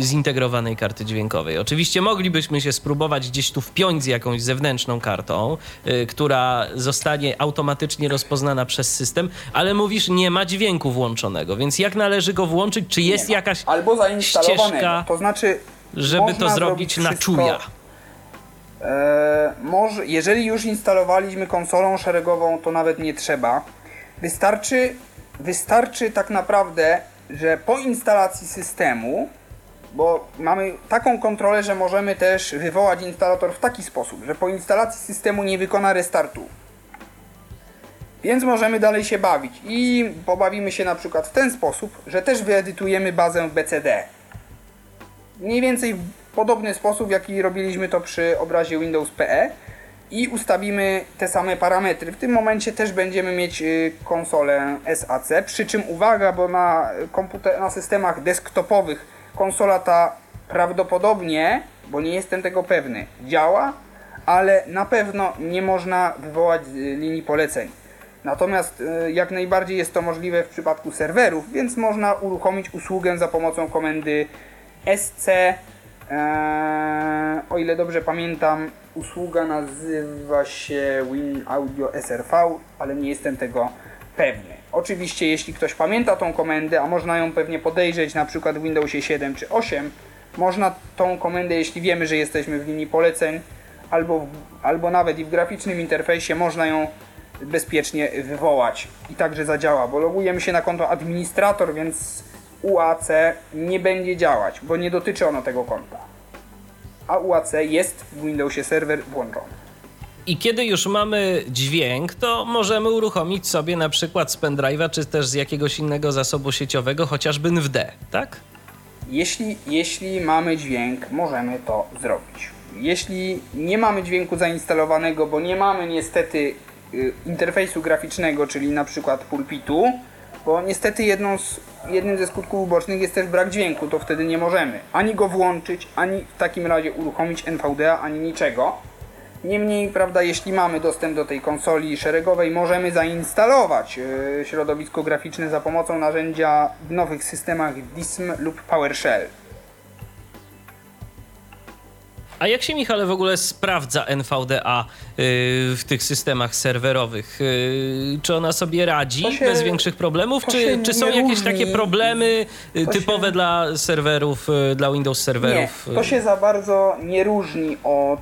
Speaker 1: zintegrowanej karty dźwiękowej. Oczywiście moglibyśmy się spróbować gdzieś tu wpiąć z jakąś zewnętrzną kartą, y, która zostanie automatycznie rozpoznana przez system, ale mówisz, nie ma dźwięku włączonego, więc jak należy go włączyć? Czy jest jakaś
Speaker 2: Albo
Speaker 1: ścieżka,
Speaker 2: to znaczy,
Speaker 1: żeby to zrobić na czuja?
Speaker 2: E, może, jeżeli już instalowaliśmy konsolą szeregową, to nawet nie trzeba. Wystarczy, wystarczy tak naprawdę że po instalacji systemu, bo mamy taką kontrolę, że możemy też wywołać instalator w taki sposób, że po instalacji systemu nie wykona restartu. Więc możemy dalej się bawić i pobawimy się na przykład w ten sposób, że też wyedytujemy bazę w BCD. Mniej więcej w podobny sposób, jaki robiliśmy to przy obrazie Windows PE i ustawimy te same parametry. W tym momencie też będziemy mieć y, konsolę SAC, przy czym uwaga, bo na, komputer, na systemach desktopowych konsola ta prawdopodobnie, bo nie jestem tego pewny, działa, ale na pewno nie można wywołać y, linii poleceń. Natomiast y, jak najbardziej jest to możliwe w przypadku serwerów, więc można uruchomić usługę za pomocą komendy SC. Eee, o ile dobrze pamiętam, usługa nazywa się Win Audio SRV, ale nie jestem tego pewny. Oczywiście, jeśli ktoś pamięta tą komendę, a można ją pewnie podejrzeć na przykład w Windowsie 7 czy 8, można tą komendę, jeśli wiemy, że jesteśmy w linii poleceń, albo, w, albo nawet i w graficznym interfejsie, można ją bezpiecznie wywołać i także zadziała, bo logujemy się na konto administrator, więc UAC nie będzie działać, bo nie dotyczy ono tego konta. A UAC jest w Windowsie serwer włączony.
Speaker 1: I kiedy już mamy dźwięk, to możemy uruchomić sobie na przykład z pendrive'a, czy też z jakiegoś innego zasobu sieciowego, chociażby NVD, tak?
Speaker 2: Jeśli, jeśli mamy dźwięk, możemy to zrobić. Jeśli nie mamy dźwięku zainstalowanego, bo nie mamy niestety y, interfejsu graficznego, czyli na przykład pulpitu, bo niestety jedną z, jednym ze skutków ubocznych jest też brak dźwięku, to wtedy nie możemy ani go włączyć, ani w takim razie uruchomić NVDA, ani niczego. Niemniej, prawda, jeśli mamy dostęp do tej konsoli szeregowej, możemy zainstalować yy, środowisko graficzne za pomocą narzędzia w nowych systemach DISM lub PowerShell.
Speaker 1: A jak się, Michale, w ogóle sprawdza NVDA yy, w tych systemach serwerowych? Yy, czy ona sobie radzi
Speaker 2: się-
Speaker 1: bez większych problemów? Czy, czy są
Speaker 2: nie
Speaker 1: jakieś
Speaker 2: różni.
Speaker 1: takie problemy yy,
Speaker 2: To
Speaker 1: typowe
Speaker 2: się-
Speaker 1: dla serwerów, dla Windows
Speaker 2: Nie,
Speaker 1: serwerów?
Speaker 2: to się za bardzo nie różni od,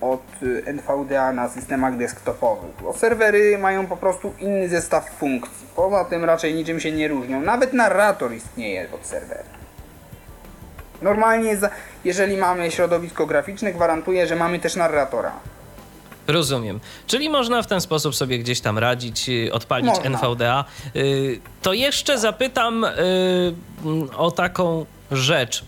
Speaker 2: od NVDA na systemach desktopowych, bo serwery mają po prostu inny zestaw funkcji. Poza tym raczej niczym się nie różnią. Nawet narrator istnieje pod serwerem. Normalnie, jeżeli mamy środowisko graficzne, gwarantuje, że mamy też narratora.
Speaker 1: Rozumiem. Czyli można w ten sposób sobie gdzieś tam radzić, yy, odpalić
Speaker 2: Można.
Speaker 1: NVDA. Yy, To jeszcze zapytam yy, mm, o taką rzecz.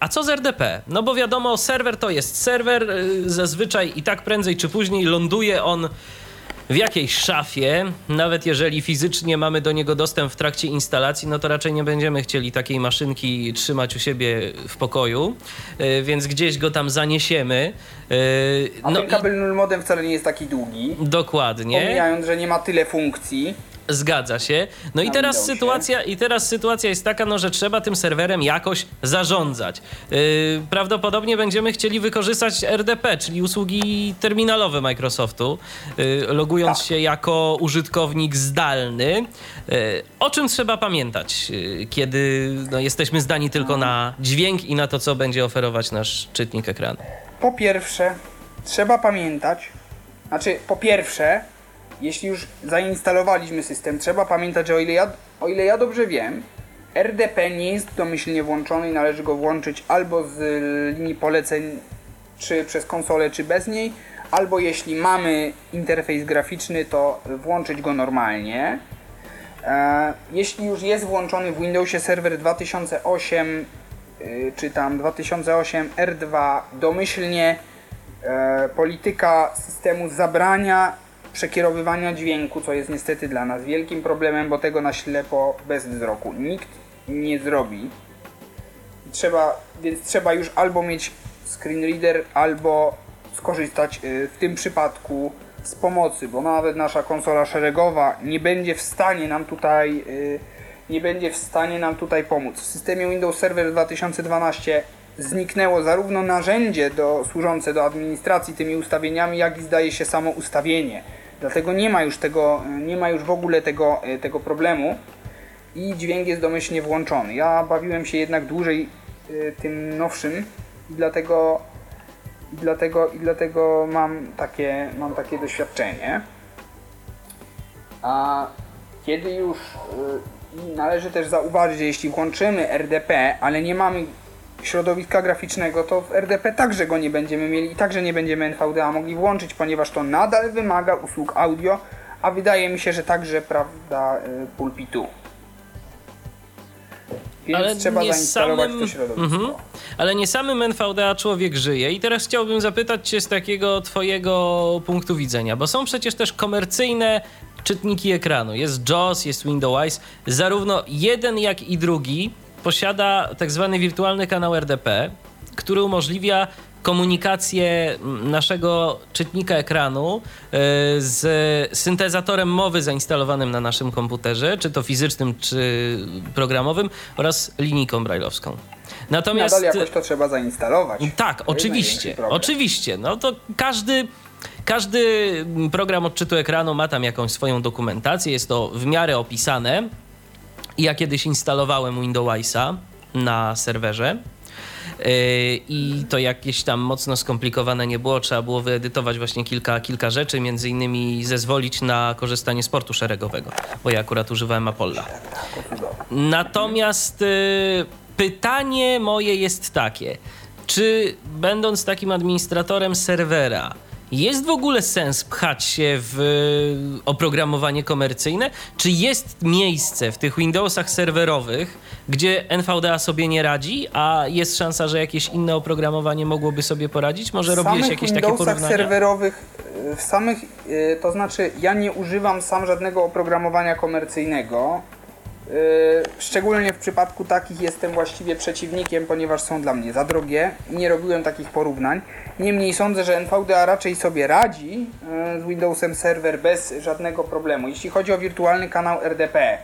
Speaker 1: A co z RDP? No bo wiadomo, serwer to jest serwer, zazwyczaj i tak prędzej czy później ląduje on w jakiejś szafie, nawet jeżeli fizycznie mamy do niego dostęp w trakcie instalacji, no to raczej nie będziemy chcieli takiej maszynki trzymać u siebie w pokoju, yy, więc gdzieś go tam zaniesiemy. Yy,
Speaker 2: A
Speaker 1: No
Speaker 2: ten
Speaker 1: i
Speaker 2: kabel null modem wcale nie jest taki długi.
Speaker 1: dokładnie.
Speaker 2: Pomijając, że nie ma tyle funkcji.
Speaker 1: Zgadza się. No i teraz sytuacja, i teraz sytuacja jest taka, no, że trzeba tym serwerem jakoś zarządzać. Yy, prawdopodobnie będziemy chcieli wykorzystać RDP, czyli usługi terminalowe Microsoftu, yy, logując
Speaker 2: Tak.
Speaker 1: się jako użytkownik zdalny. Yy, o czym trzeba pamiętać, yy, kiedy no, jesteśmy zdani tylko na dźwięk i na to, co będzie oferować nasz czytnik ekranu?
Speaker 2: Po pierwsze, trzeba pamiętać, znaczy po pierwsze, jeśli już zainstalowaliśmy system, trzeba pamiętać, że o ile ja, o ile ja dobrze wiem, RDP nie jest domyślnie włączony i należy go włączyć albo z linii poleceń, czy przez konsolę, czy bez niej, albo jeśli mamy interfejs graficzny, to włączyć go normalnie. E, Jeśli już jest włączony w Windowsie Server 2008 y, czy tam 2008 R2 domyślnie e, polityka systemu zabrania przekierowywania dźwięku, co jest niestety dla nas wielkim problemem, bo tego na ślepo bez wzroku nikt nie zrobi. Trzeba, więc trzeba już albo mieć screen reader, albo skorzystać y, w tym przypadku z pomocy, bo nawet nasza konsola szeregowa nie będzie w stanie nam tutaj y, nie będzie w stanie nam tutaj pomóc. W systemie Windows Server 2012 zniknęło zarówno narzędzie do, służące do administracji tymi ustawieniami, jak i zdaje się samo ustawienie. Dlatego nie ma już tego, y, nie ma już w ogóle tego, y, tego problemu i dźwięk jest domyślnie włączony. Ja bawiłem się jednak dłużej y, tym nowszym i dlatego, i dlatego, i dlatego mam, takie, mam takie doświadczenie. A kiedy już należy też zauważyć, że jeśli włączymy RDP, ale nie mamy środowiska graficznego, to w RDP także go nie będziemy mieli i także nie będziemy NVDA mogli włączyć, ponieważ to nadal wymaga usług audio, a wydaje mi się, że także prawda y, pulpitu. Więc
Speaker 1: Ale
Speaker 2: trzeba
Speaker 1: nie
Speaker 2: zainstalować
Speaker 1: samym-
Speaker 2: to środowisko.
Speaker 1: Mhm. Ale nie samym NVDA człowiek żyje. I teraz chciałbym zapytać Cię z takiego Twojego punktu widzenia, bo są przecież też komercyjne czytniki ekranu. Jest JAWS, jest Windows. Zarówno jeden, jak i drugi posiada tak zwany wirtualny kanał RDP, który umożliwia komunikację naszego czytnika ekranu e, z syntezatorem mowy zainstalowanym na naszym komputerze, czy to fizycznym, czy programowym, oraz linijką brajlowską. Natomiast
Speaker 2: Nadal jakoś to trzeba zainstalować.
Speaker 1: tak,
Speaker 2: To
Speaker 1: oczywiście, oczywiście. No to każdy, każdy program odczytu ekranu ma tam jakąś swoją dokumentację, jest to w miarę opisane. Ja kiedyś instalowałem Windowsa na serwerze. i to jakieś tam mocno skomplikowane nie było. Trzeba było wyedytować właśnie kilka, kilka rzeczy, między innymi zezwolić na korzystanie z portu szeregowego, bo ja akurat używałem Apolla. Natomiast pytanie moje jest takie, czy będąc takim administratorem serwera, jest w ogóle sens pchać się w e, oprogramowanie komercyjne? Czy jest miejsce w tych Windowsach serwerowych, gdzie NVDA sobie nie radzi, a jest szansa, że jakieś inne oprogramowanie mogłoby sobie poradzić? Może robiłeś jakieś
Speaker 2: Windowsach
Speaker 1: takie porównania?
Speaker 2: serwerowych, e, w samych, e, to znaczy ja nie używam sam żadnego oprogramowania komercyjnego, szczególnie w przypadku takich jestem właściwie przeciwnikiem, ponieważ są dla mnie za drogie nie robiłem takich porównań. Niemniej sądzę, że NVDA raczej sobie radzi yy, z Windowsem Server bez żadnego problemu. Jeśli chodzi o wirtualny kanał RDP,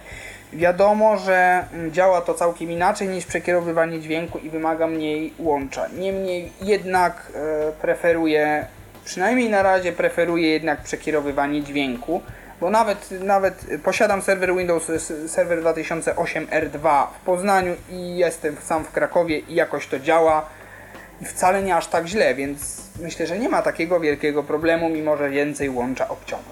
Speaker 2: wiadomo, że mm, działa to całkiem inaczej niż przekierowywanie dźwięku i wymaga mniej łącza. Niemniej jednak yy, preferuję, przynajmniej na razie preferuję jednak przekierowywanie dźwięku bo nawet, nawet posiadam serwer Windows Server 2008 R2 w Poznaniu i jestem sam w Krakowie i jakoś to działa i wcale nie aż tak źle, więc myślę, że nie ma takiego wielkiego problemu, mimo że więcej łącza obciąża.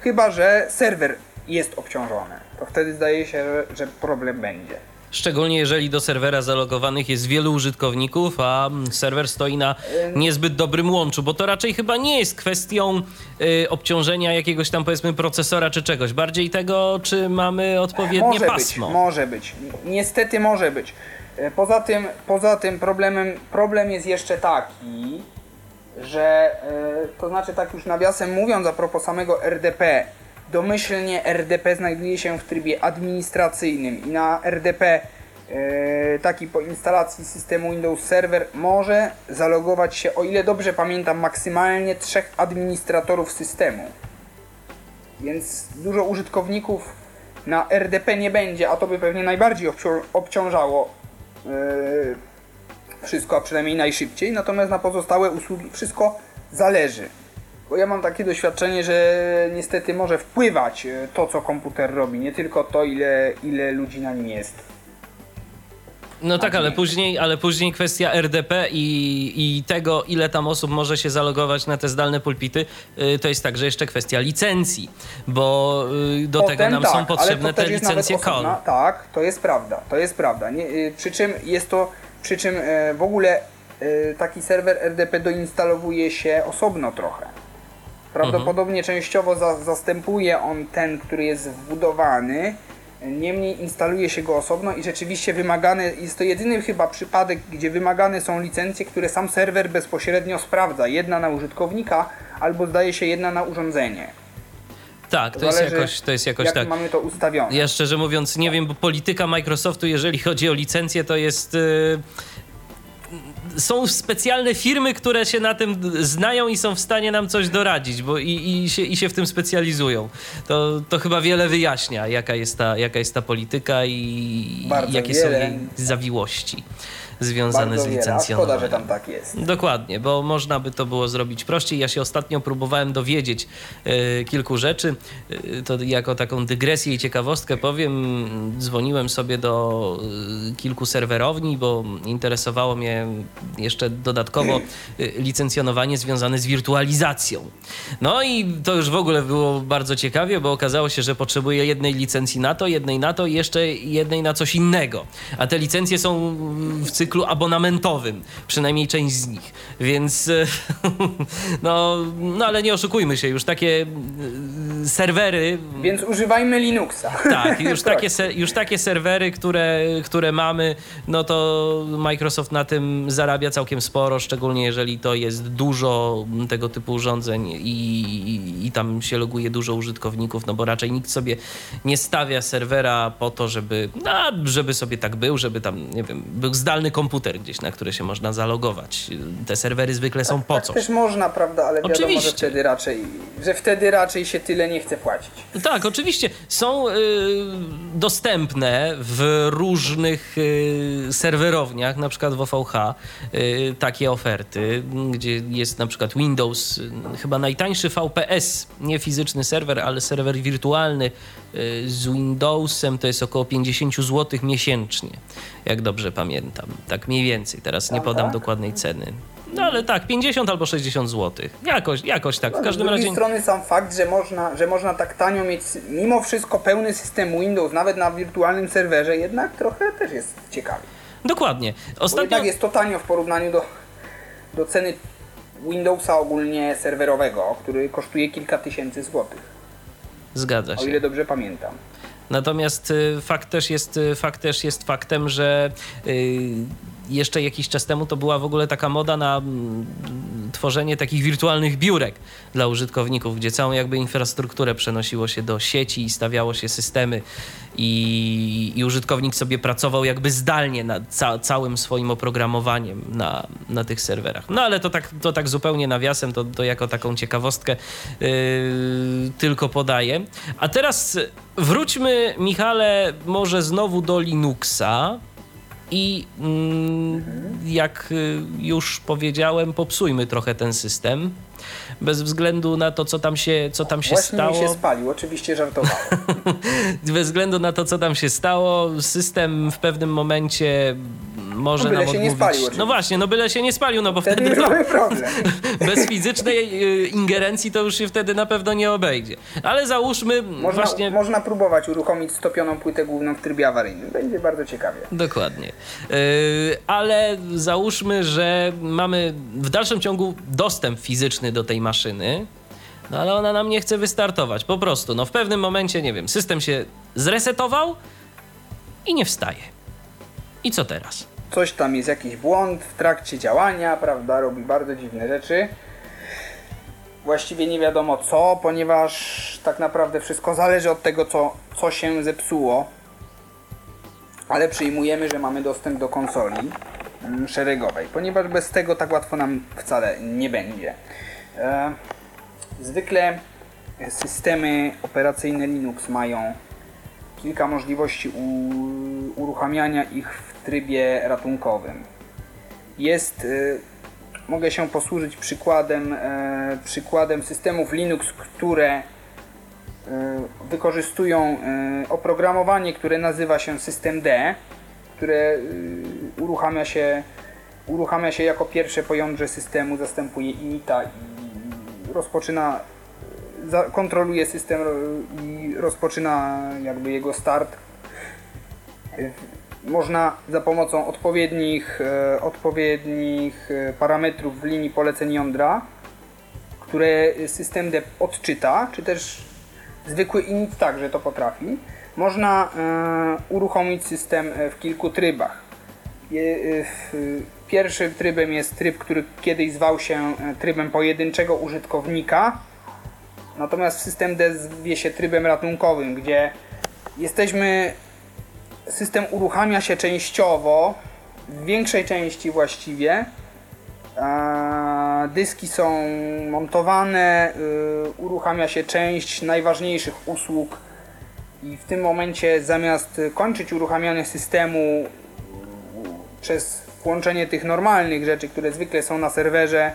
Speaker 2: Chyba, że serwer jest obciążony, to wtedy zdaje się, że problem będzie.
Speaker 1: Szczególnie jeżeli do serwera zalogowanych jest wielu użytkowników, a serwer stoi na niezbyt dobrym łączu, bo to raczej chyba nie jest kwestią y, obciążenia jakiegoś tam powiedzmy procesora czy czegoś, bardziej tego, czy mamy odpowiednie
Speaker 2: może
Speaker 1: pasmo.
Speaker 2: Być, może być. Niestety może być. E, poza tym, poza tym problemem, problem jest jeszcze taki, że y, to znaczy tak już nawiasem mówiąc a propos samego RDP, Domyślnie RDP znajduje się w trybie administracyjnym i na RDP e, taki po instalacji systemu Windows Server może zalogować się, o ile dobrze pamiętam, maksymalnie trzech administratorów systemu. Więc dużo użytkowników na RDP nie będzie, a to by pewnie najbardziej obciążało e, wszystko, a przynajmniej najszybciej. Natomiast na pozostałe usługi wszystko zależy. Bo ja mam takie doświadczenie, że niestety może wpływać e, to, co komputer robi, nie tylko to, ile, ile ludzi na nim jest.
Speaker 1: No tak, ale później, ale później kwestia RDP i, i tego, ile tam osób może się zalogować na te zdalne pulpity, y, to jest także jeszcze kwestia licencji, bo y, do
Speaker 2: Potem
Speaker 1: tego nam
Speaker 2: tak,
Speaker 1: są potrzebne te licencje
Speaker 2: CON. Tak, to jest prawda, to jest prawda. Nie, y, przy czym jest to, przy czym e, w ogóle e, taki serwer RDP doinstalowuje się osobno trochę. Prawdopodobnie mhm. częściowo za, zastępuje on ten, który jest wbudowany. Niemniej instaluje się go osobno i rzeczywiście wymagane, jest to jedyny chyba przypadek, gdzie wymagane są licencje, które sam serwer bezpośrednio sprawdza. Jedna na użytkownika, albo zdaje się jedna na urządzenie.
Speaker 1: Tak, to, to jest jakoś, to jest jakoś
Speaker 2: jak
Speaker 1: tak.
Speaker 2: mamy to ustawione.
Speaker 1: Ja szczerze mówiąc nie wiem, bo polityka Microsoftu, jeżeli chodzi o licencję, to jest... Są specjalne firmy, które się na tym znają i są w stanie nam coś doradzić, bo i, i, się, i się w tym specjalizują. To, to chyba wiele wyjaśnia, jaka jest ta, jaka jest ta polityka i, i jakie wiele. są jej zawiłości związane
Speaker 2: Bardzo
Speaker 1: z licencją.
Speaker 2: Szkoda, że tam tak jest.
Speaker 1: Dokładnie, bo można by to było zrobić prościej. Ja się ostatnio próbowałem dowiedzieć y, kilku rzeczy. Y, to jako taką dygresję i ciekawostkę powiem, dzwoniłem sobie do y, kilku serwerowni, bo interesowało mnie jeszcze dodatkowo licencjonowanie związane z wirtualizacją. No i to już w ogóle było bardzo ciekawie, bo okazało się, że potrzebuję jednej licencji na to, jednej na to i jeszcze jednej na coś innego. A te licencje są w cyklu cyklu abonamentowym, przynajmniej część z nich. Więc e, no, no ale nie oszukujmy się, już takie e, serwery.
Speaker 2: Więc używajmy Linuxa.
Speaker 1: Tak, już takie, już takie serwery, które, które mamy, no to Microsoft na tym zarabia całkiem sporo, szczególnie jeżeli to jest dużo tego typu urządzeń i, i, i tam się loguje dużo użytkowników, no bo raczej nikt sobie nie stawia serwera po to, żeby, no, żeby sobie tak był, żeby tam, nie wiem, był zdalny komputer gdzieś, na który się można zalogować. Te serwery zwykle są
Speaker 2: tak,
Speaker 1: po
Speaker 2: tak
Speaker 1: coś.
Speaker 2: też można, prawda, ale wiadomo, oczywiście. że wtedy raczej, że wtedy raczej się tyle nie chce płacić.
Speaker 1: Tak, oczywiście. Są y, dostępne w różnych y, serwerowniach, na przykład w OVH, y, takie oferty, gdzie jest na przykład Windows, y, chyba najtańszy VPS, nie fizyczny serwer, ale serwer wirtualny y, z Windowsem to jest około 50 zł miesięcznie, jak dobrze pamiętam. Tak mniej więcej. Teraz nie podam dokładnej ceny. No ale tak, 50 albo 60 zł. Jakoś, jakoś tak. W
Speaker 2: No,
Speaker 1: każdym
Speaker 2: z drugiej
Speaker 1: razie.
Speaker 2: strony sam fakt, że można, że można tak tanio mieć mimo wszystko pełny system Windows, nawet na wirtualnym serwerze, jednak trochę też jest ciekawy.
Speaker 1: Dokładnie.
Speaker 2: Bo
Speaker 1: Ostatnio.
Speaker 2: jednak jest to tanio w porównaniu do, do ceny Windowsa ogólnie serwerowego, który kosztuje kilka tysięcy złotych,
Speaker 1: Zgadza
Speaker 2: o
Speaker 1: się.
Speaker 2: ile dobrze pamiętam.
Speaker 1: Natomiast y, fakt też jest, y, fakt też jest faktem, że y, jeszcze jakiś czas temu to była w ogóle taka moda na mm, tworzenie takich wirtualnych biurek dla użytkowników, gdzie całą jakby infrastrukturę przenosiło się do sieci i stawiało się systemy i, i użytkownik sobie pracował jakby zdalnie nad ca całym swoim oprogramowaniem na, na tych serwerach. No ale to tak, to tak zupełnie nawiasem, to, to jako taką ciekawostkę yy, tylko podaję. A teraz wróćmy, Michale, może znowu do Linuxa. I mm, jak y, już powiedziałem, popsujmy trochę ten system. Bez względu na to, co tam się, co tam się
Speaker 2: Właśnie
Speaker 1: stało.
Speaker 2: mi się spalił, oczywiście żartowałem.
Speaker 1: Bez względu na to, co tam się stało, system w pewnym momencie może
Speaker 2: No byle
Speaker 1: nam
Speaker 2: się nie
Speaker 1: odmówić.
Speaker 2: spalił oczywiście.
Speaker 1: no właśnie, no byle się nie spalił, no bo
Speaker 2: Wtedy
Speaker 1: wtedy
Speaker 2: problem.
Speaker 1: bez fizycznej y, ingerencji to już się wtedy na pewno nie obejdzie. Ale załóżmy
Speaker 2: Można,
Speaker 1: właśnie...
Speaker 2: można próbować uruchomić stopioną płytę główną w trybie awaryjnym. Będzie bardzo ciekawie.
Speaker 1: Dokładnie. Yy, ale załóżmy, że mamy w dalszym ciągu dostęp fizyczny do tej maszyny, no ale ona nam nie chce wystartować. Po prostu, no w pewnym momencie, nie wiem, system się zresetował i nie wstaje. I co teraz?
Speaker 2: Coś tam jest jakiś błąd w trakcie działania, prawda? Robi bardzo dziwne rzeczy. Właściwie nie wiadomo co, ponieważ tak naprawdę wszystko zależy od tego, co, co się zepsuło. Ale przyjmujemy, że mamy dostęp do konsoli mm, szeregowej, ponieważ bez tego tak łatwo nam wcale nie będzie. E, zwykle systemy operacyjne Linux mają kilka możliwości uruchamiania ich w trybie ratunkowym. Jest, y, mogę się posłużyć przykładem, e, przykładem systemów Linux, które y, wykorzystują y, oprogramowanie, które nazywa się systemd, które y, uruchamia się, uruchamia się jako pierwsze po jądrze systemu, zastępuje inita i rozpoczyna kontroluje system i rozpoczyna jakby jego start. Można za pomocą odpowiednich, e, odpowiednich e, parametrów w linii poleceń jądra, które system D odczyta, czy też zwykły init także to potrafi, można e, uruchomić system w kilku trybach. Pierwszym trybem jest tryb, który kiedyś zwał się trybem pojedynczego użytkownika, Natomiast system D zwie się trybem ratunkowym, gdzie jesteśmy. System uruchamia się częściowo, w większej części właściwie. Dyski są montowane, yy, uruchamia się część najważniejszych usług i w tym momencie zamiast kończyć uruchamianie systemu yy, przez włączenie tych normalnych rzeczy, które zwykle są na serwerze,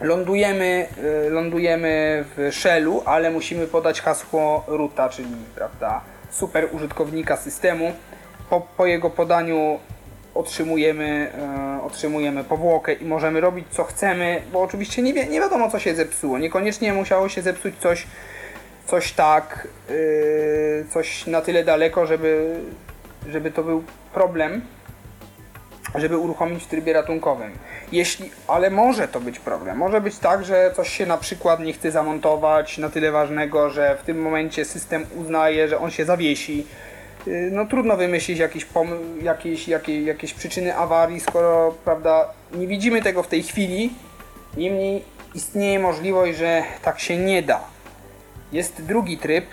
Speaker 2: lądujemy, y, lądujemy w shellu, ale musimy podać hasło roota, czyli prawda, super użytkownika systemu. Po, po jego podaniu otrzymujemy, e, otrzymujemy powłokę i możemy robić co chcemy, bo oczywiście nie, wie, nie wiadomo co się zepsuło. Niekoniecznie musiało się zepsuć coś, coś tak, y, coś na tyle daleko, żeby, żeby to był problem, żeby uruchomić w trybie ratunkowym. Jeśli, ale może to być problem. Może być tak, że coś się na przykład nie chce zamontować na tyle ważnego, że w tym momencie system uznaje, że on się zawiesi. Yy, No trudno wymyślić jakieś, jakieś, jakieś, jakieś przyczyny awarii, skoro prawda, nie widzimy tego w tej chwili. Niemniej istnieje możliwość, że tak się nie da. Jest drugi tryb,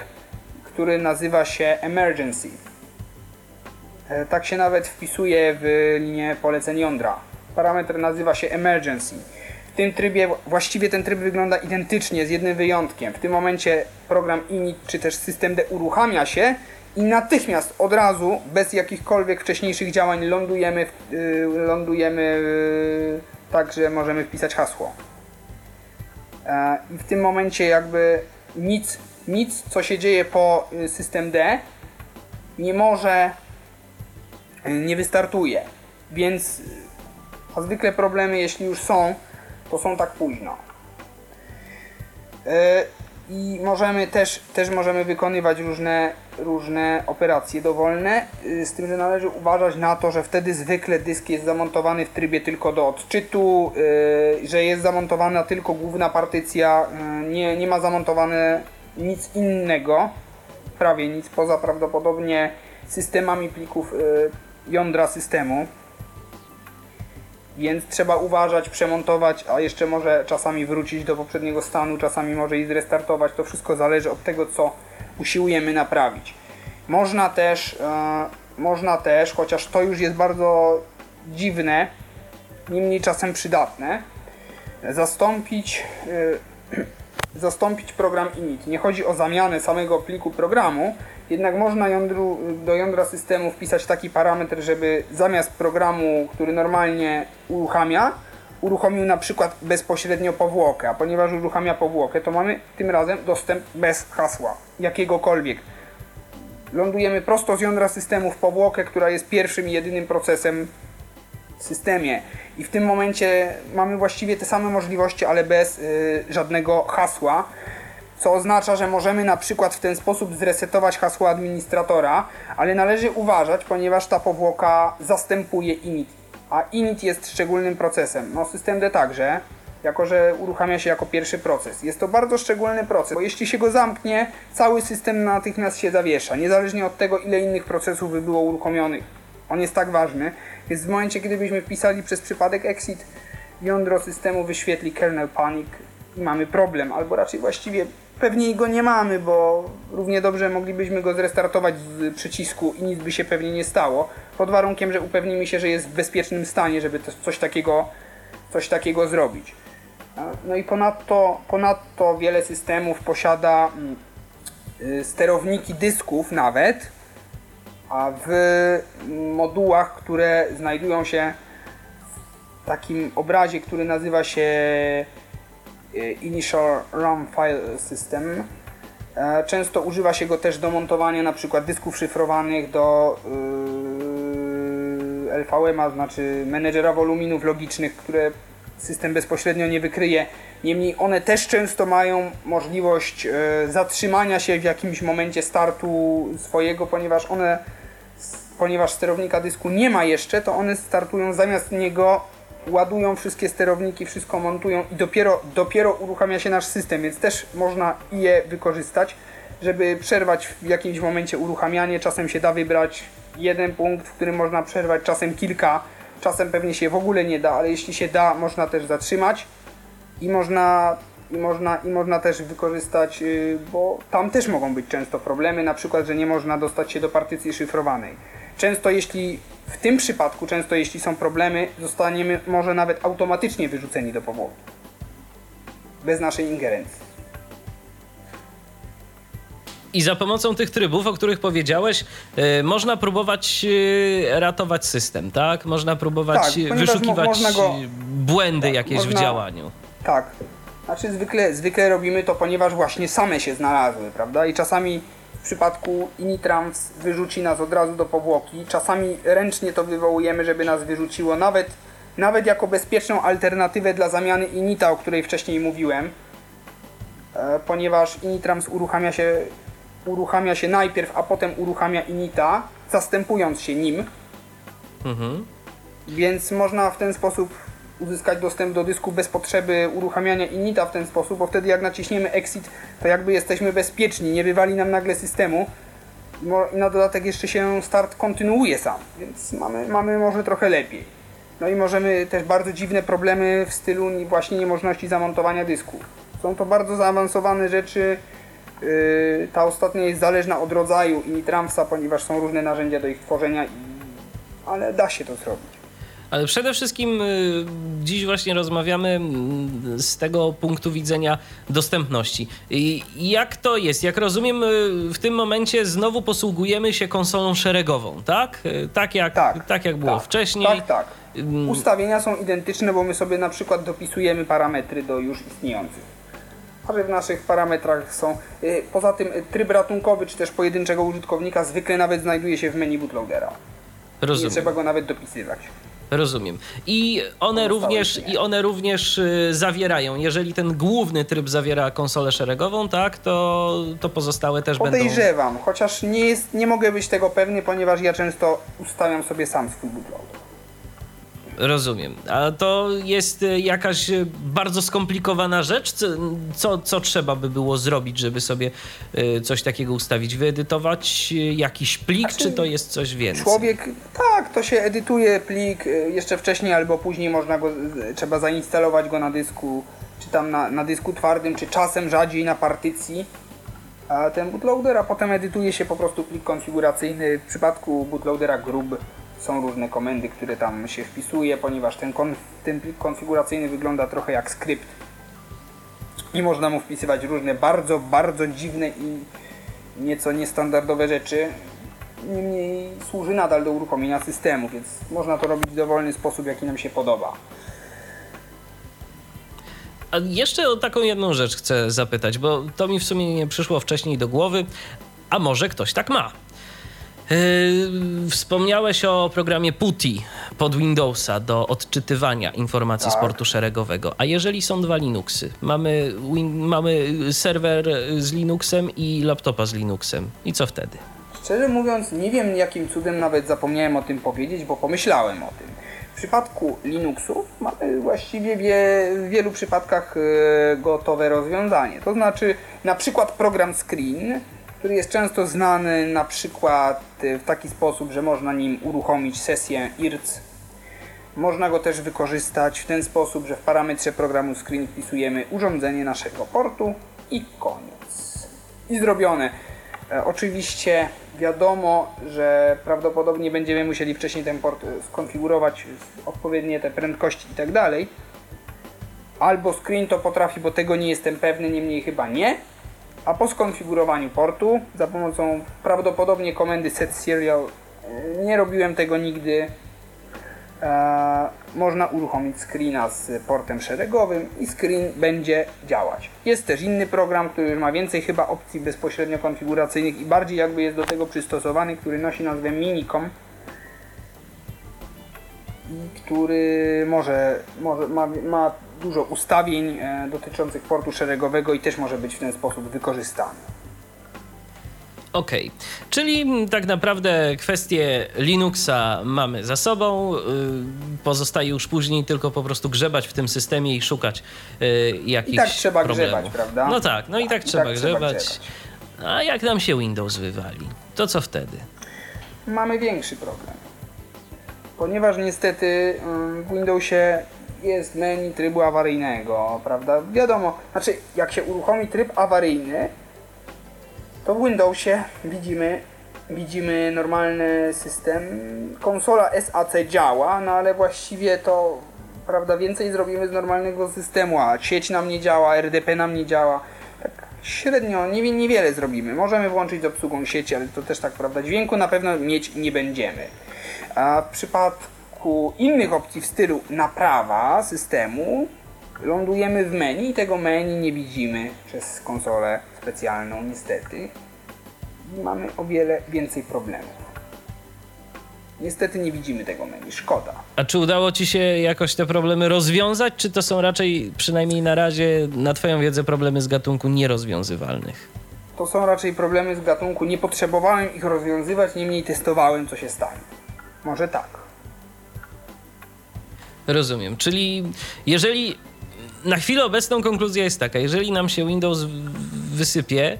Speaker 2: który nazywa się emergency. E, Tak się nawet wpisuje w linię poleceń jądra. Parametr nazywa się emergency. W tym trybie, właściwie ten tryb wygląda identycznie z jednym wyjątkiem. W tym momencie program init czy też system D uruchamia się i natychmiast od razu, bez jakichkolwiek wcześniejszych działań lądujemy, w, y, lądujemy y, tak, że możemy wpisać hasło. E, I w tym momencie jakby nic, nic co się dzieje po y, system D nie może nie wystartuje. Więc a zwykle problemy, jeśli już są, to są tak późno. E, I możemy też, też możemy wykonywać różne, różne operacje dowolne, y, z tym, że należy uważać na to, że wtedy zwykle dysk jest zamontowany w trybie tylko do odczytu, y, że jest zamontowana tylko główna partycja, y, nie, nie ma zamontowane nic innego, prawie nic, poza prawdopodobnie systemami plików jądra systemu więc trzeba uważać, przemontować, a jeszcze może czasami wrócić do poprzedniego stanu, czasami może i zrestartować. To wszystko zależy od tego, co usiłujemy naprawić. Można też, e, można też, chociaż to już jest bardzo dziwne, niemniej czasem przydatne, zastąpić, e, zastąpić program init. Nie chodzi o zamianę samego pliku programu, jednak można jądru, do jądra systemu wpisać taki parametr, żeby zamiast programu, który normalnie uruchamia, uruchomił na przykład bezpośrednio powłokę, a ponieważ uruchamia powłokę, to mamy tym razem dostęp bez hasła, jakiegokolwiek. Lądujemy prosto z jądra systemu w powłokę, która jest pierwszym i jedynym procesem w systemie. I w tym momencie mamy właściwie te same możliwości, ale bez y, żadnego hasła co oznacza, że możemy na przykład w ten sposób zresetować hasło administratora, ale należy uważać, ponieważ ta powłoka zastępuje init, a init jest szczególnym procesem. No systemd także, jako że uruchamia się jako pierwszy proces. Jest to bardzo szczególny proces, bo jeśli się go zamknie, cały system natychmiast się zawiesza, niezależnie od tego, ile innych procesów by było uruchomionych. On jest tak ważny, więc w momencie, gdybyśmy wpisali przez przypadek exit, jądro systemu wyświetli kernel panic i mamy problem, albo raczej właściwie pewnie go nie mamy, bo równie dobrze moglibyśmy go zrestartować z przycisku i nic by się pewnie nie stało, pod warunkiem, że upewnimy się, że jest w bezpiecznym stanie, żeby coś takiego, coś takiego zrobić. No i ponadto, ponadto wiele systemów posiada mm, y, sterowniki dysków nawet, a w modułach, które znajdują się w takim obrazie, który nazywa się Initial RAM File System. E, często używa się go też do montowania na przykład dysków szyfrowanych do yy, LVM-a, znaczy menedżera woluminów logicznych, które system bezpośrednio nie wykryje. Niemniej one też często mają możliwość zatrzymania się w jakimś momencie startu swojego, ponieważ one, ponieważ sterownika dysku nie ma jeszcze, to one startują zamiast niego ładują wszystkie sterowniki, wszystko montują i dopiero, dopiero uruchamia się nasz system, więc też można je wykorzystać, żeby przerwać w jakimś momencie uruchamianie. Czasem się da wybrać jeden punkt, w którym można przerwać, czasem kilka, czasem pewnie się w ogóle nie da, ale jeśli się da, można też zatrzymać i można i można, i można też wykorzystać, y, bo tam też mogą być często problemy, na przykład, że nie można dostać się do partycji szyfrowanej. Często jeśli w tym przypadku, często jeśli są problemy, zostaniemy może nawet automatycznie wyrzuceni do powłoki. Bez naszej ingerencji.
Speaker 1: I za pomocą tych trybów, o których powiedziałeś, yy, można próbować yy, ratować system, tak? Można próbować tak, wyszukiwać mo go, błędy tak, jakieś można, w działaniu.
Speaker 2: Tak. Znaczy zwykle, zwykle robimy to, ponieważ właśnie same się znalazły, prawda? I czasami przypadku Initrans wyrzuci nas od razu do powłoki. Czasami ręcznie to wywołujemy, żeby nas wyrzuciło, nawet, nawet jako bezpieczną alternatywę dla zamiany Inita, o której wcześniej mówiłem, e, ponieważ Initrans uruchamia się, uruchamia się najpierw, a potem uruchamia Inita, zastępując się nim. Mhm. Więc można w ten sposób uzyskać dostęp do dysku bez potrzeby uruchamiania inita w ten sposób, bo wtedy jak naciśniemy exit, to jakby jesteśmy bezpieczni, nie wywali nam nagle systemu i na dodatek jeszcze się start kontynuuje sam, więc mamy, mamy może trochę lepiej. No i możemy też bardzo dziwne problemy w stylu właśnie niemożności zamontowania dysku. Są to bardzo zaawansowane rzeczy. Yy, ta ostatnia jest zależna od rodzaju initramsa, ponieważ są różne narzędzia do ich tworzenia, ale da się to zrobić.
Speaker 1: Ale przede wszystkim y, dziś właśnie rozmawiamy mm, z tego punktu widzenia dostępności. Jak to jest? Jak rozumiem, y, w tym momencie znowu posługujemy się konsolą szeregową, tak? Y, tak jak, tak, tak jak było
Speaker 2: tak,
Speaker 1: wcześniej.
Speaker 2: Tak, tak. Mm. Ustawienia są identyczne, bo my sobie na przykład dopisujemy parametry do już istniejących. Ale w naszych parametrach są. Poza tym tryb ratunkowy czy też pojedynczego użytkownika zwykle nawet znajduje się w menu bootloadera. Rozumiem. Nie trzeba go nawet dopisywać.
Speaker 1: Rozumiem. I one również, i one również y, zawierają, jeżeli ten główny tryb zawiera konsolę szeregową, tak, to, to pozostałe też będą.
Speaker 2: Podejrzewam, chociaż nie, jest, nie mogę być tego pewny, ponieważ ja często ustawiam sobie sam swój bootloader.
Speaker 1: Rozumiem. A to jest y, jakaś y, bardzo skomplikowana rzecz? Co, co, trzeba by było zrobić, żeby sobie coś takiego ustawić? Wyedytować jakiś plik,
Speaker 2: Znaczy,
Speaker 1: czy to jest coś więcej?
Speaker 2: Człowiek, to się edytuje plik y, jeszcze wcześniej albo później można go, y, trzeba zainstalować go na dysku, czy tam na, na dysku twardym, czy czasem rzadziej na partycji. A ten bootloader, a potem edytuje się po prostu plik konfiguracyjny. W przypadku bootloadera grub są różne komendy, które tam się wpisuje, ponieważ ten, konf, ten plik konfiguracyjny wygląda trochę jak skrypt. I można mu wpisywać różne bardzo, bardzo dziwne i nieco niestandardowe rzeczy. Niemniej służy nadal do uruchomienia systemu, więc można to robić w dowolny sposób, jaki nam się podoba.
Speaker 1: A jeszcze o taką jedną rzecz chcę zapytać, bo to mi w sumie nie przyszło wcześniej do głowy, a może ktoś tak ma. Yy, wspomniałeś o programie PuTTY pod Windowsa do odczytywania informacji
Speaker 2: Tak.
Speaker 1: z portu szeregowego. A jeżeli są dwa Linuxy, mamy, win, mamy serwer z Linuxem i laptopa z Linuxem, i co wtedy?
Speaker 2: Szczerze mówiąc, nie wiem jakim cudem nawet zapomniałem o tym powiedzieć, bo pomyślałem o tym. W przypadku Linuxu mamy właściwie wie, w wielu przypadkach e, gotowe rozwiązanie. To znaczy na przykład program Screen, który jest często znany na przykład e, w taki sposób, że można nim uruchomić sesję IRC. Można go też wykorzystać w ten sposób, że w parametrze programu Screen wpisujemy urządzenie naszego portu i koniec. I zrobione. E, Oczywiście wiadomo, że prawdopodobnie będziemy musieli wcześniej ten port skonfigurować, odpowiednie te prędkości i tak dalej. Albo screen to potrafi, bo tego nie jestem pewny, niemniej chyba nie. A po skonfigurowaniu portu za pomocą prawdopodobnie komendy set serial, e, nie robiłem tego nigdy, można uruchomić screena z portem szeregowym i screen będzie działać. Jest też inny program, który już ma więcej chyba opcji bezpośrednio konfiguracyjnych i bardziej jakby jest do tego przystosowany, który nosi nazwę Minicom i który może, może ma, ma dużo ustawień e, dotyczących portu szeregowego i też może być w ten sposób wykorzystany.
Speaker 1: Okej, czyli tak naprawdę kwestię Linuxa mamy za sobą. yy, Pozostaje już później tylko po prostu grzebać w tym systemie i szukać yy, jakichś
Speaker 2: I tak trzeba
Speaker 1: problemów.
Speaker 2: grzebać, prawda?
Speaker 1: No tak, no i tak,
Speaker 2: i
Speaker 1: trzeba,
Speaker 2: tak trzeba
Speaker 1: grzebać.
Speaker 2: grzebać.
Speaker 1: A jak nam się Windows wywali, to co wtedy?
Speaker 2: mamy większy problem. Ponieważ niestety ym, w Windowsie jest menu trybu awaryjnego, prawda? Wiadomo, znaczy jak się uruchomi tryb awaryjny, to w Windowsie widzimy, widzimy normalny system. Konsola SAC działa, no ale właściwie to prawda, więcej zrobimy z normalnego systemu, a sieć nam nie działa, RDP nam nie działa. Tak średnio, nie, niewiele zrobimy. Możemy włączyć z obsługą sieci, ale to też tak prawda, dźwięku na pewno mieć nie będziemy. A w przypadku innych opcji w stylu naprawa systemu lądujemy w menu i tego menu nie widzimy przez konsolę specjalną niestety. I mamy o wiele więcej problemów. Niestety nie widzimy tego menu, szkoda.
Speaker 1: A czy udało ci się jakoś te problemy rozwiązać, czy to są raczej, przynajmniej na razie, na twoją wiedzę, problemy z gatunku nierozwiązywalnych?
Speaker 2: To są raczej problemy z gatunku, nie potrzebowałem ich rozwiązywać, niemniej testowałem co się stanie. Może tak.
Speaker 1: Rozumiem. Czyli jeżeli na chwilę obecną konkluzja jest taka, jeżeli nam się Windows wysypie,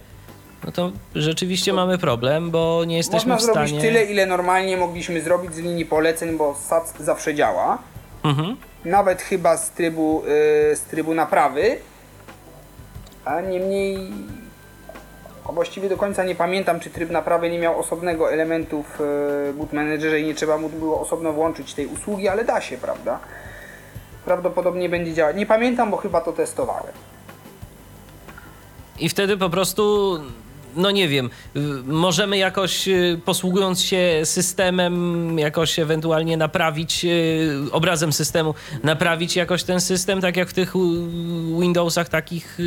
Speaker 1: no to rzeczywiście mamy problem, bo nie jesteśmy
Speaker 2: Można
Speaker 1: w stanie.
Speaker 2: zrobić tyle, ile normalnie mogliśmy zrobić z linii poleceń, bo SAC zawsze działa.
Speaker 1: Mhm.
Speaker 2: Nawet chyba z trybu, yy, z trybu naprawy. A niemniej a właściwie do końca nie pamiętam, czy tryb naprawy nie miał osobnego elementu w yy, boot managerze i nie trzeba mu było osobno włączyć tej usługi, ale da się, prawda? Prawdopodobnie będzie działać. Nie pamiętam, bo chyba to testowałem.
Speaker 1: I wtedy po prostu, no nie wiem, możemy jakoś y, posługując się systemem, jakoś ewentualnie naprawić y, obrazem systemu, naprawić jakoś ten system, tak jak w tych y, Windowsach takich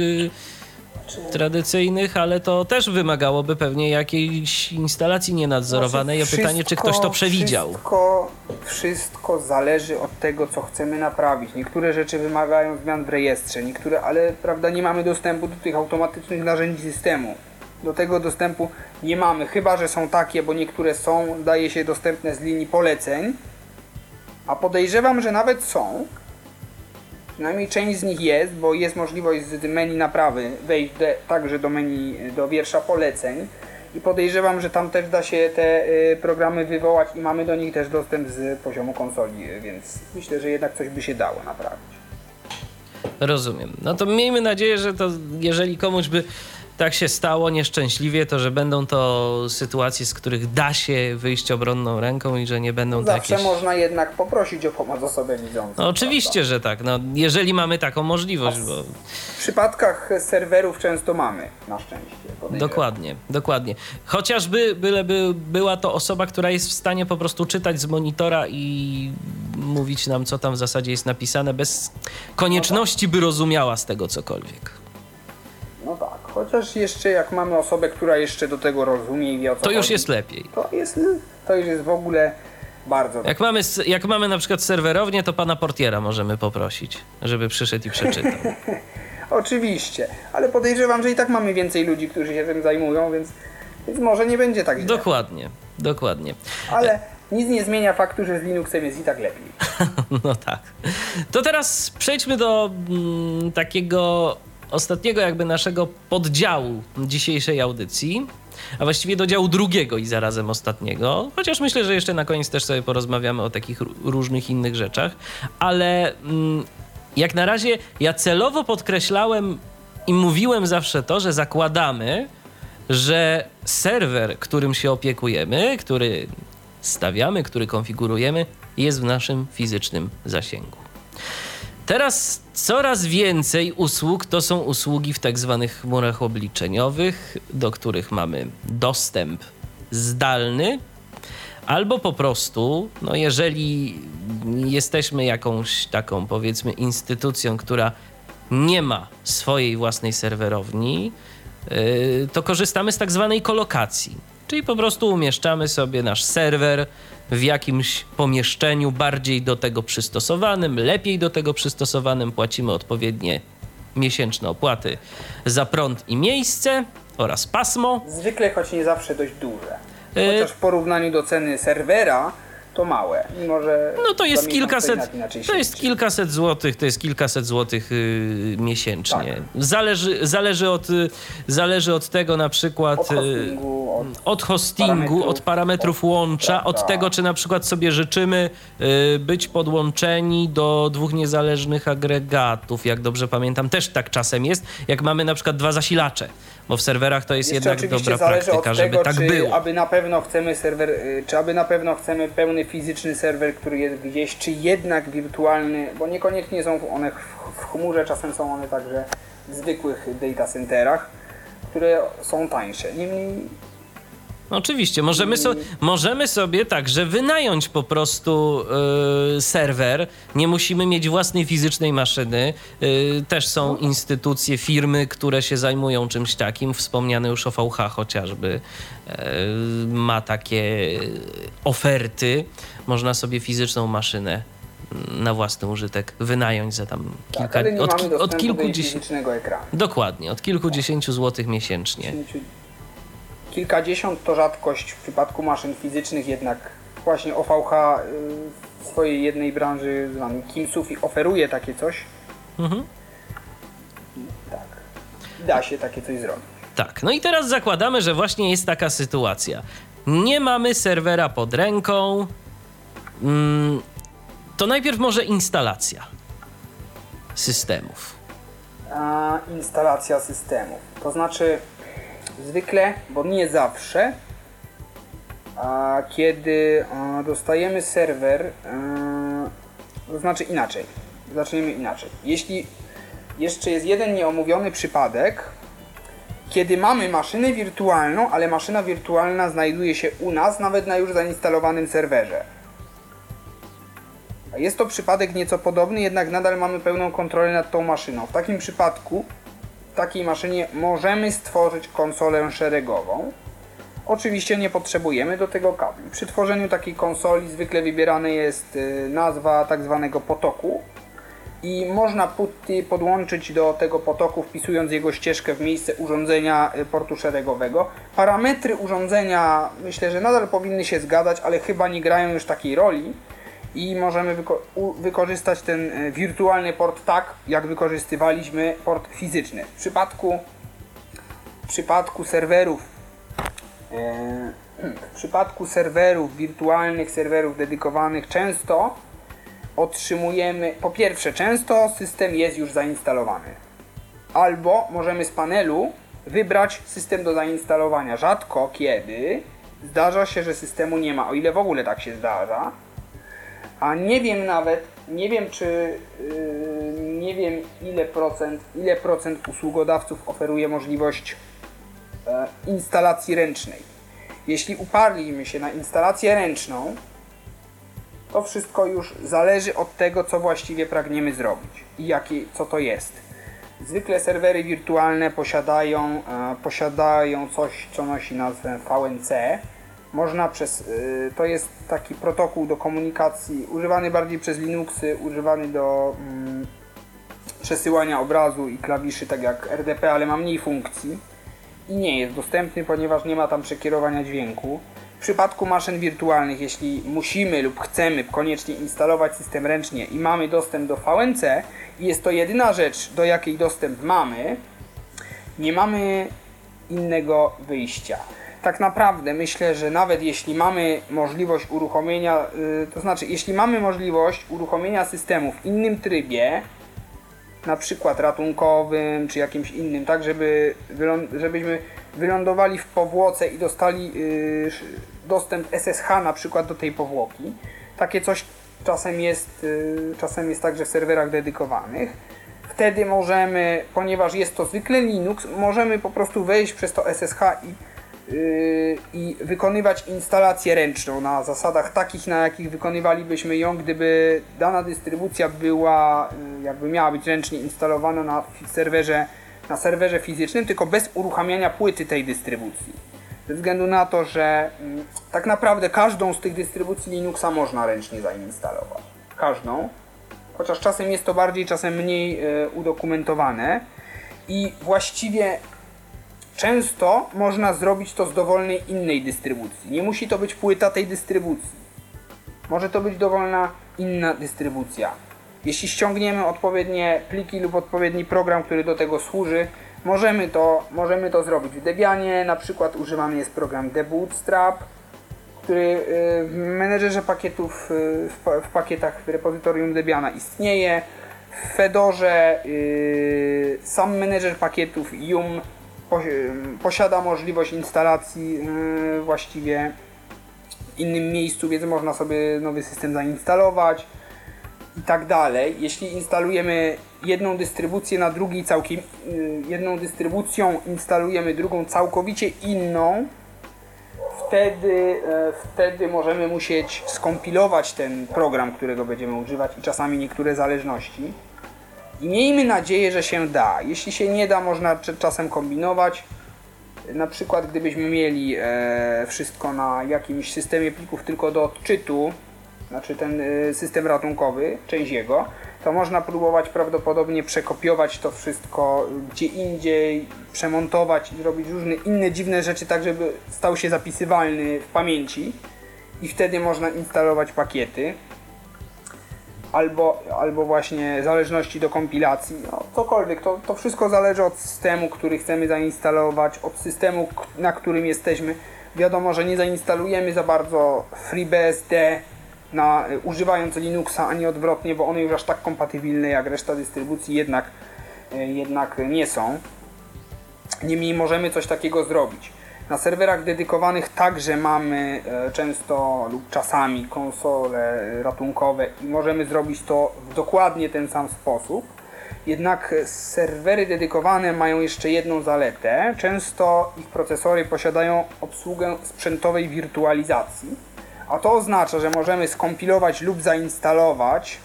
Speaker 1: tradycyjnych, ale to też wymagałoby pewnie jakiejś instalacji nienadzorowanej.
Speaker 2: Znaczy,
Speaker 1: o pytanie, czy ktoś to przewidział.
Speaker 2: Wszystko, wszystko zależy od tego, co chcemy naprawić. Niektóre rzeczy wymagają zmian w rejestrze, niektóre, ale prawda, nie mamy dostępu do tych automatycznych narzędzi systemu. Do tego dostępu nie mamy, chyba że są takie, bo niektóre są, zdaje się, dostępne z linii poleceń. A podejrzewam, że nawet są. Przynajmniej część z nich jest, bo jest możliwość z menu naprawy wejść de, także do menu, do wiersza poleceń. I podejrzewam, że tam też da się te y, programy wywołać i mamy do nich też dostęp z poziomu konsoli, więc myślę, że jednak coś by się dało naprawić.
Speaker 1: Rozumiem. No to miejmy nadzieję, że to jeżeli komuś by tak się stało nieszczęśliwie, to że będą to sytuacje, z których da się wyjść obronną ręką i że nie będą to
Speaker 2: Zawsze
Speaker 1: jakieś...
Speaker 2: można jednak poprosić o pomoc osobę widzącą.
Speaker 1: No, oczywiście, że tak. No, jeżeli mamy taką możliwość, bo
Speaker 2: W przypadkach serwerów często mamy, na szczęście.
Speaker 1: dokładnie, dokładnie. Chociażby byleby była to osoba, która jest w stanie po prostu czytać z monitora i mówić nam, co tam w zasadzie jest napisane, bez konieczności by rozumiała z tego cokolwiek.
Speaker 2: Chociaż jeszcze jak mamy osobę, która jeszcze do tego rozumie i wie o co
Speaker 1: To już
Speaker 2: chodzi,
Speaker 1: jest lepiej.
Speaker 2: To, jest, to już jest w ogóle bardzo
Speaker 1: Jak mamy, jak mamy na przykład serwerownię, to pana portiera możemy poprosić, żeby przyszedł i przeczytał.
Speaker 2: Oczywiście, ale podejrzewam, że i tak mamy więcej ludzi, którzy się tym zajmują, więc, więc może nie będzie tak źle.
Speaker 1: Dokładnie, dokładnie.
Speaker 2: Ale nic nie zmienia faktu, że z Linuxem jest i tak lepiej.
Speaker 1: No tak. To teraz przejdźmy do mm, takiego ostatniego jakby naszego poddziału dzisiejszej audycji, a właściwie do działu drugiego i zarazem ostatniego, chociaż myślę, że jeszcze na koniec też sobie porozmawiamy o takich ró- różnych innych rzeczach, ale mm, jak na razie ja celowo podkreślałem i mówiłem zawsze to, że zakładamy, że serwer, którym się opiekujemy, który stawiamy, który konfigurujemy, jest w naszym fizycznym zasięgu. Teraz coraz więcej usług to są usługi w tak zwanych chmurach obliczeniowych, do których mamy dostęp zdalny, albo po prostu, no jeżeli jesteśmy jakąś taką powiedzmy instytucją, która nie ma swojej własnej serwerowni, yy, to korzystamy z tak zwanej kolokacji. Czyli po prostu umieszczamy sobie nasz serwer w jakimś pomieszczeniu bardziej do tego przystosowanym, lepiej do tego przystosowanym, płacimy odpowiednie miesięczne opłaty za prąd i miejsce oraz pasmo.
Speaker 2: Zwykle, choć nie zawsze dość duże.
Speaker 1: E,
Speaker 2: Chociaż w porównaniu do ceny serwera to małe, mimo że
Speaker 1: No to jest kilkaset, to jest kilkaset złotych, to jest kilkaset złotych yy, miesięcznie.
Speaker 2: Tak.
Speaker 1: Zależy, zależy, od, y, zależy od tego na przykład...
Speaker 2: Od
Speaker 1: y,
Speaker 2: hostingu, od
Speaker 1: od hostingu,
Speaker 2: parametrów,
Speaker 1: od parametrów łącza,
Speaker 2: tak,
Speaker 1: od
Speaker 2: tak.
Speaker 1: tego, czy na przykład sobie życzymy y, być podłączeni do dwóch niezależnych agregatów, jak dobrze pamiętam, też tak czasem jest, jak mamy na przykład dwa zasilacze, bo w serwerach to jest
Speaker 2: Jeszcze
Speaker 1: jednak dobra praktyka,
Speaker 2: od
Speaker 1: żeby
Speaker 2: tego,
Speaker 1: tak
Speaker 2: czy
Speaker 1: było.
Speaker 2: aby na pewno chcemy serwer, y, czy aby na pewno chcemy pełny fizyczny serwer, który jest gdzieś, czy jednak wirtualny, bo niekoniecznie są one w- chmurze, czasem są one także w zwykłych data centerach, które są tańsze. Niemniej
Speaker 1: Oczywiście, możemy, so, możemy sobie także wynająć po prostu y, serwer. Nie musimy mieć własnej fizycznej maszyny. Y, też są instytucje, firmy, które się zajmują czymś takim. Wspomniany już OVH chociażby y, ma takie oferty. Można sobie fizyczną maszynę mm, na własny użytek wynająć za tam
Speaker 2: tak,
Speaker 1: kilka,
Speaker 2: nie
Speaker 1: od, od kilkudziesięciu. Dokładnie, od kilkudziesięciu złotych miesięcznie.
Speaker 2: Dziesięciu- Kilkadziesiąt to rzadkość w przypadku maszyn fizycznych, jednak właśnie OVH y, w swojej jednej branży zwanej Kimsów oferuje takie coś.
Speaker 1: Mhm.
Speaker 2: Tak. Da się takie coś zrobić.
Speaker 1: Tak, no i teraz zakładamy, że właśnie jest taka sytuacja. Nie mamy serwera pod ręką. Mm, to najpierw może instalacja systemów.
Speaker 2: A, instalacja systemów. To znaczy zwykle, bo nie zawsze, a, kiedy dostajemy serwer, to znaczy inaczej. Zaczniemy inaczej. Jeśli jeszcze jest jeden nieomówiony przypadek, kiedy mamy maszynę wirtualną, ale maszyna wirtualna znajduje się u nas, nawet na już zainstalowanym serwerze. Jest to przypadek nieco podobny, jednak nadal mamy pełną kontrolę nad tą maszyną. W takim przypadku takiej maszynie możemy stworzyć konsolę szeregową. Oczywiście nie potrzebujemy do tego kabli. Przy tworzeniu takiej konsoli zwykle wybierana jest y, nazwa tak zwanego potoku i można putty podłączyć do tego potoku wpisując jego ścieżkę w miejsce urządzenia y, portu szeregowego. Parametry urządzenia myślę, że nadal powinny się zgadzać, ale chyba nie grają już takiej roli i możemy wyko wykorzystać ten y, wirtualny port tak, jak wykorzystywaliśmy port fizyczny. W przypadku, w przypadku serwerów e, w przypadku serwerów, wirtualnych serwerów dedykowanych często otrzymujemy, po pierwsze, często system jest już zainstalowany. Albo możemy z panelu wybrać system do zainstalowania. Rzadko kiedy zdarza się, że systemu nie ma, o ile w ogóle tak się zdarza. A nie wiem nawet, nie wiem czy, yy, nie wiem ile procent, ile procent usługodawców oferuje możliwość e, instalacji ręcznej. Jeśli uparliśmy się na instalację ręczną, to wszystko już zależy od tego, co właściwie pragniemy zrobić i jakie, co to jest. Zwykle serwery wirtualne posiadają, e, posiadają coś, co nosi nazwę VNC. Można przez, e, to jest taki protokół do komunikacji, używany bardziej przez Linuxy, używany do mm, przesyłania obrazu i klawiszy, tak jak RDP, ale ma mniej funkcji i nie jest dostępny, ponieważ nie ma tam przekierowania dźwięku. W przypadku maszyn wirtualnych, jeśli musimy lub chcemy koniecznie instalować system ręcznie i mamy dostęp do VNC i jest to jedyna rzecz, do jakiej dostęp mamy, nie mamy innego wyjścia. Tak naprawdę myślę, że nawet jeśli mamy możliwość uruchomienia, yy, to znaczy jeśli mamy możliwość uruchomienia systemu w innym trybie, na przykład ratunkowym czy jakimś innym, tak żeby żebyśmy wylądowali w powłoce i dostali yy, dostęp SSH na przykład do tej powłoki. Takie coś czasem jest, yy, czasem jest także w serwerach dedykowanych. Wtedy możemy, ponieważ jest to zwykle Linux, możemy po prostu wejść przez to SSH i, i wykonywać instalację ręczną na zasadach takich, na jakich wykonywalibyśmy ją, gdyby dana dystrybucja była, yy, jakby miała być ręcznie instalowana na serwerze na serwerze fizycznym, tylko bez uruchamiania płyty tej dystrybucji. Ze względu na to, że mm, tak naprawdę każdą z tych dystrybucji Linuxa można ręcznie zainstalować. Każdą. Chociaż czasem jest to bardziej, czasem mniej e, udokumentowane. I właściwie często można zrobić to z dowolnej innej dystrybucji. Nie musi to być płyta tej dystrybucji. Może to być dowolna inna dystrybucja. Jeśli ściągniemy odpowiednie pliki lub odpowiedni program, który do tego służy, możemy to, możemy to zrobić. W Debianie na przykład używany jest program Debootstrap, który y, w menedżerze pakietów, y, w pakietach w repozytorium Debiana istnieje. W Fedorze y, sam menedżer pakietów Yum posiada możliwość instalacji właściwie w innym miejscu, więc można sobie nowy system zainstalować i tak dalej. Jeśli instalujemy jedną dystrybucję na drugiej całkiem, y, jedną dystrybucją instalujemy drugą całkowicie inną, wtedy, e, wtedy możemy musieć skompilować ten program, którego będziemy używać i czasami niektóre zależności. Miejmy nadzieję, że się da. Jeśli się nie da, można czasem kombinować. Na przykład gdybyśmy mieli e, wszystko na jakimś systemie plików tylko do odczytu, znaczy ten y, system ratunkowy, część jego, to można próbować prawdopodobnie przekopiować to wszystko gdzie indziej, przemontować i zrobić różne inne dziwne rzeczy, tak żeby stał się zapisywalny w pamięci i wtedy można instalować pakiety albo, albo właśnie zależności do kompilacji, no, cokolwiek, to, to wszystko zależy od systemu, który chcemy zainstalować, od systemu, na którym jesteśmy. Wiadomo, że nie zainstalujemy za bardzo FreeBSD, na, używając Linuxa, a nie odwrotnie, bo one już aż tak kompatybilne jak reszta dystrybucji jednak, e, jednak nie są. Niemniej możemy coś takiego zrobić. Na serwerach dedykowanych także mamy e, często lub czasami konsole ratunkowe i możemy zrobić to w dokładnie ten sam sposób. Jednak serwery dedykowane mają jeszcze jedną zaletę. Często ich procesory posiadają obsługę sprzętowej wirtualizacji a to oznacza, że możemy skompilować lub zainstalować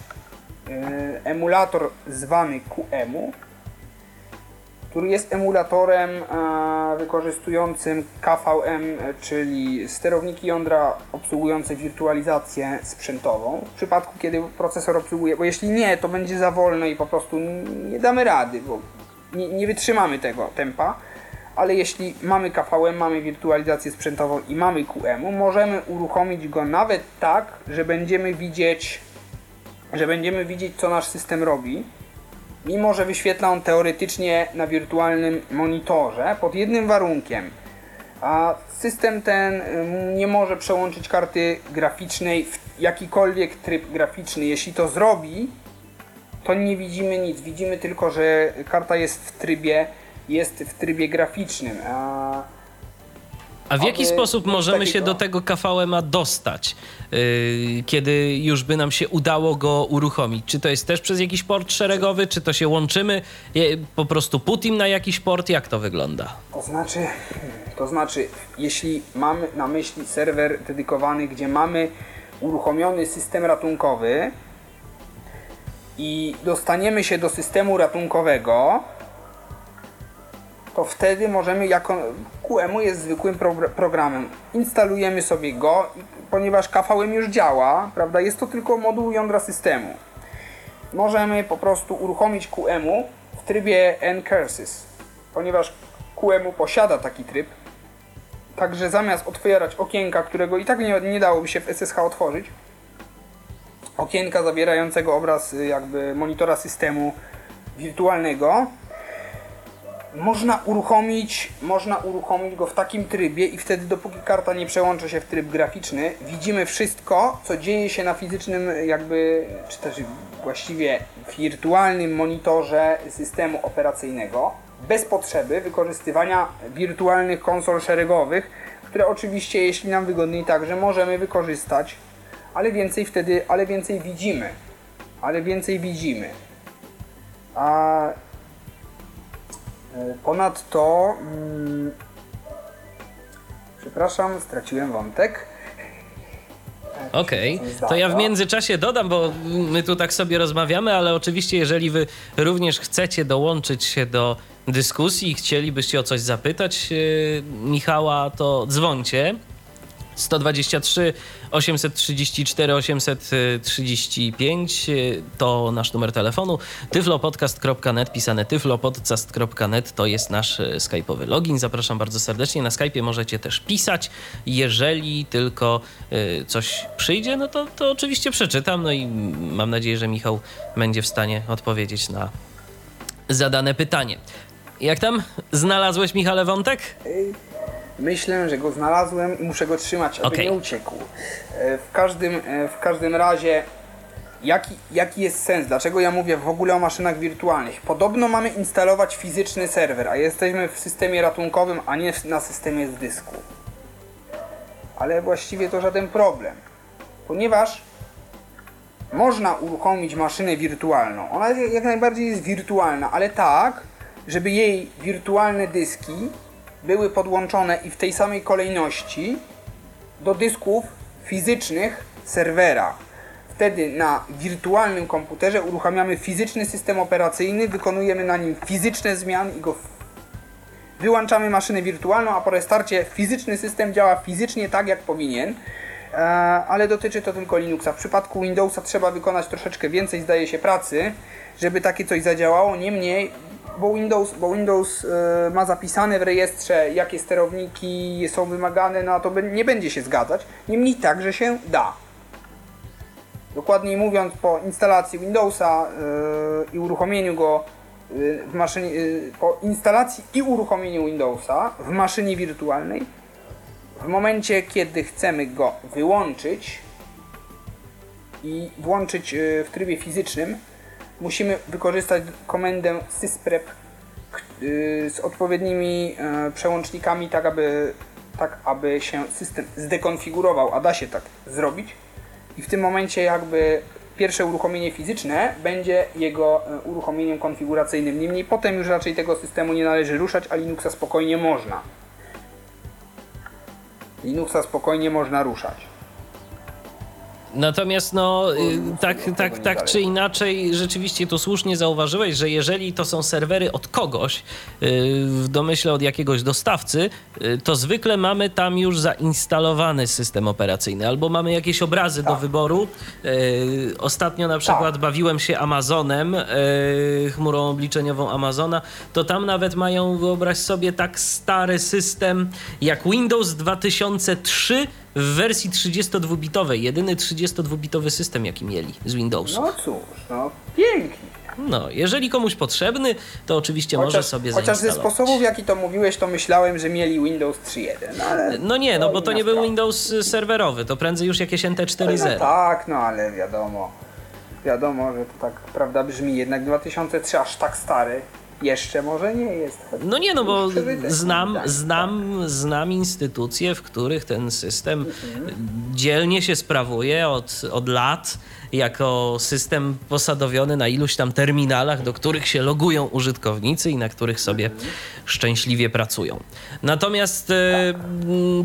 Speaker 2: yy, emulator zwany QEMU który jest emulatorem e, wykorzystującym KVM, czyli sterowniki jądra obsługujące wirtualizację sprzętową. W przypadku, kiedy procesor obsługuje, bo jeśli nie, to będzie za wolno i po prostu nie damy rady, bo nie, nie wytrzymamy tego tempa. Ale jeśli mamy KVM, mamy wirtualizację sprzętową i mamy QM, możemy uruchomić go nawet tak, że będziemy widzieć, że będziemy widzieć, co nasz system robi mimo że wyświetla on teoretycznie na wirtualnym monitorze pod jednym warunkiem. A system ten nie może przełączyć karty graficznej w jakikolwiek tryb graficzny. Jeśli to zrobi, to nie widzimy nic. Widzimy tylko, że karta jest w trybie, jest w trybie graficznym. A
Speaker 1: a w jaki sposób możemy się do tego KVM-a dostać, yy, kiedy już by nam się udało go uruchomić? Czy to jest też przez jakiś port szeregowy, czy to się łączymy po prostu Putin na jakiś port? Jak to wygląda?
Speaker 2: To znaczy, to znaczy, jeśli mamy na myśli serwer dedykowany, gdzie mamy uruchomiony system ratunkowy i dostaniemy się do systemu ratunkowego, to wtedy możemy jako QEMU jest zwykłym pro programem. Instalujemy sobie go, ponieważ KVM już działa, prawda? Jest to tylko moduł jądra systemu. Możemy po prostu uruchomić QEMU w trybie ncurses, ponieważ QEMU posiada taki tryb. Także zamiast otwierać okienka, którego i tak nie, nie dałoby się w SSH otworzyć, okienka zawierającego obraz jakby monitora systemu wirtualnego, można uruchomić, można uruchomić go w takim trybie i wtedy dopóki karta nie przełączy się w tryb graficzny, widzimy wszystko, co dzieje się na fizycznym jakby, czy też właściwie wirtualnym monitorze systemu operacyjnego bez potrzeby wykorzystywania wirtualnych konsol szeregowych, które oczywiście jeśli nam wygodniej także możemy wykorzystać, ale więcej wtedy, ale więcej widzimy, ale więcej widzimy. A ponadto, mm, przepraszam, straciłem wątek.
Speaker 1: E, Okej, okay. to ja w międzyczasie dodam, bo my tu tak sobie rozmawiamy, ale oczywiście, jeżeli wy również chcecie dołączyć się do dyskusji i chcielibyście o coś zapytać yy, Michała, to dzwoncie 123 834 835 to nasz numer telefonu. tyflopodcast.net, pisane tyflopodcast.net to jest nasz e, skype'owy login. Zapraszam bardzo serdecznie. Na Skype'ie możecie też pisać. Jeżeli tylko e, coś przyjdzie, no to, to oczywiście przeczytam. No i mam nadzieję, że Michał będzie w stanie odpowiedzieć na zadane pytanie. Jak tam? Znalazłeś Michale wątek?
Speaker 2: Myślę, że go znalazłem i muszę go trzymać, aby okay. nie uciekł. E, w każdym, e, w każdym razie, jaki, jaki jest sens? Dlaczego ja mówię w ogóle o maszynach wirtualnych? Podobno mamy instalować fizyczny serwer, a jesteśmy w systemie ratunkowym, a nie na systemie z dysku. Ale właściwie to żaden problem, ponieważ można uruchomić maszynę wirtualną. Ona jak najbardziej jest wirtualna, ale tak, żeby jej wirtualne dyski były podłączone i w tej samej kolejności do dysków fizycznych serwera. Wtedy na wirtualnym komputerze uruchamiamy fizyczny system operacyjny, wykonujemy na nim fizyczne zmiany i go wyłączamy maszynę wirtualną, a po restarcie fizyczny system działa fizycznie tak jak powinien. E, ale dotyczy to tylko Linuxa. W przypadku Windowsa trzeba wykonać troszeczkę więcej, zdaje się, pracy, żeby takie coś zadziałało. Niemniej bo Windows, bo Windows e, ma zapisane w rejestrze, jakie sterowniki są wymagane, no to nie będzie się zgadzać. Niemniej także się da. Dokładniej mówiąc, po instalacji Windowsa e, i uruchomieniu go e, w maszynie, po instalacji i uruchomieniu Windowsa w maszynie wirtualnej, w momencie kiedy chcemy go wyłączyć i włączyć w trybie fizycznym, musimy wykorzystać komendę sysprep y, z odpowiednimi e, przełącznikami, tak aby, tak aby się system zdekonfigurował, a da się tak zrobić. I w tym momencie jakby pierwsze uruchomienie fizyczne będzie jego e, uruchomieniem konfiguracyjnym. Niemniej potem już raczej tego systemu nie należy ruszać, a Linuxa spokojnie można. Linuxa spokojnie można ruszać.
Speaker 1: Natomiast no, y, tak, tak, tak czy inaczej, rzeczywiście tu słusznie zauważyłeś, że jeżeli to są serwery od kogoś, y, w domyśle od jakiegoś dostawcy, y, to zwykle mamy tam już zainstalowany system operacyjny, albo mamy jakieś obrazy do
Speaker 2: Tak.
Speaker 1: wyboru. Ostatnio na przykład
Speaker 2: Tak.
Speaker 1: bawiłem się Amazonem, chmurą obliczeniową Amazona, to tam nawet mają, wyobraź sobie, tak stary system jak Windows 2003 w wersji 32-bitowej. Jedyny 32-bitowy system, jaki mieli z Windowsu.
Speaker 2: No cóż, no pięknie.
Speaker 1: No, jeżeli komuś potrzebny, to oczywiście może sobie
Speaker 2: chociaż ze
Speaker 1: zainstalować.
Speaker 2: sposobów, w jaki to mówiłeś, to myślałem, że mieli Windows 3.1, no ale...
Speaker 1: No nie, no bo to nie był. Windows serwerowy, to prędzej już jakieś
Speaker 2: No
Speaker 1: NT4.0.
Speaker 2: tak, no ale wiadomo. Wiadomo, że to tak prawda brzmi. Jednak 2003 aż tak stary jeszcze może nie jest.
Speaker 1: No nie, no bo znam,
Speaker 2: tak.
Speaker 1: znam, znam instytucje, w których ten system dzielnie się sprawuje od, od lat jako system posadowiony na iluś tam terminalach, do których się logują użytkownicy i na których sobie szczęśliwie pracują. Natomiast e,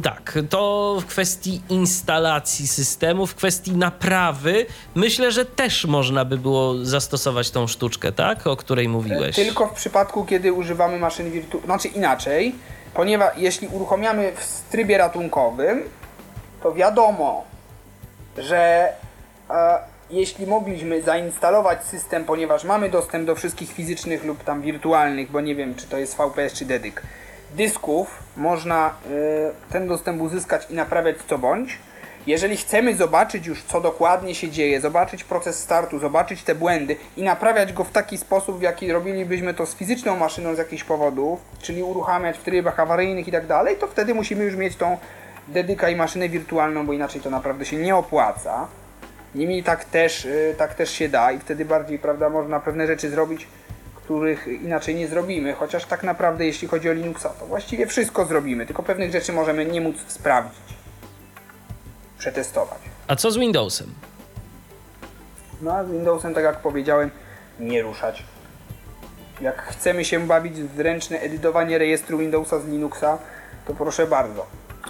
Speaker 1: tak, to w kwestii instalacji systemu, w kwestii naprawy, myślę, że też można by było zastosować tą sztuczkę, tak? O której mówiłeś.
Speaker 2: Tylko w przypadku, kiedy używamy maszyn wirtualnych, znaczy inaczej, ponieważ jeśli uruchamiamy w trybie ratunkowym, to wiadomo, że e, jeśli mogliśmy zainstalować system, ponieważ mamy dostęp do wszystkich fizycznych lub tam wirtualnych, bo nie wiem, czy to jest VPS czy dedyk, dysków, można e, ten dostęp uzyskać i naprawiać co bądź. Jeżeli chcemy zobaczyć już, co dokładnie się dzieje, zobaczyć proces startu, zobaczyć te błędy i naprawiać go w taki sposób, w jaki robilibyśmy to z fizyczną maszyną z jakichś powodów, czyli uruchamiać w trybach awaryjnych i tak dalej, to wtedy musimy już mieć tą dedyka i maszynę wirtualną, bo inaczej to naprawdę się nie opłaca. Niemniej tak też, y, tak też się da i wtedy bardziej, prawda, można pewne rzeczy zrobić, których inaczej nie zrobimy, chociaż tak naprawdę jeśli chodzi o Linuxa, to właściwie wszystko zrobimy, tylko pewnych rzeczy możemy nie móc sprawdzić, przetestować.
Speaker 1: A co z Windowsem?
Speaker 2: No a z Windowsem, tak jak powiedziałem, nie ruszać. Jak chcemy się bawić w ręczne edytowanie rejestru Windowsa z Linuxa, to proszę bardzo.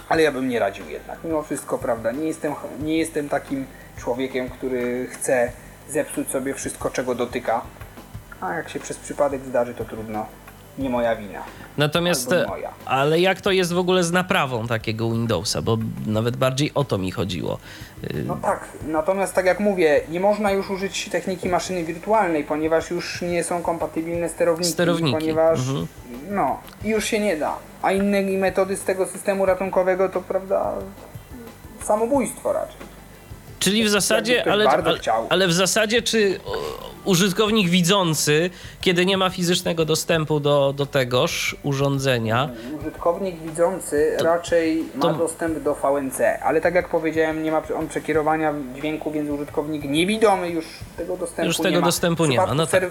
Speaker 2: Ale ja bym nie radził jednak. Mimo wszystko, prawda, nie jestem, nie jestem takim człowiekiem, który chce zepsuć sobie wszystko, czego dotyka. A jak się przez przypadek zdarzy, to trudno. Nie moja wina.
Speaker 1: Natomiast,
Speaker 2: moja.
Speaker 1: ale jak to jest w ogóle z naprawą takiego Windowsa? Bo nawet bardziej o to mi chodziło. Y,
Speaker 2: No tak, natomiast tak jak mówię, nie można już użyć techniki maszyny wirtualnej, ponieważ już nie są kompatybilne sterowniki.
Speaker 1: Sterowniki,
Speaker 2: Ponieważ,
Speaker 1: mhm.
Speaker 2: no, i już się nie da. A inne metody z tego systemu ratunkowego to, prawda, samobójstwo raczej.
Speaker 1: Czyli w zasadzie, ale, ale, w zasadzie, czy o, użytkownik widzący, kiedy nie ma fizycznego dostępu do, do tegoż urządzenia,
Speaker 2: Użytkownik widzący raczej ma
Speaker 1: to-
Speaker 2: dostęp do VNC, ale tak jak powiedziałem, nie ma on przekierowania dźwięku, więc użytkownik niewidomy już tego dostępu
Speaker 1: Już
Speaker 2: nie
Speaker 1: tego
Speaker 2: ma.
Speaker 1: dostępu nie ma, no tak.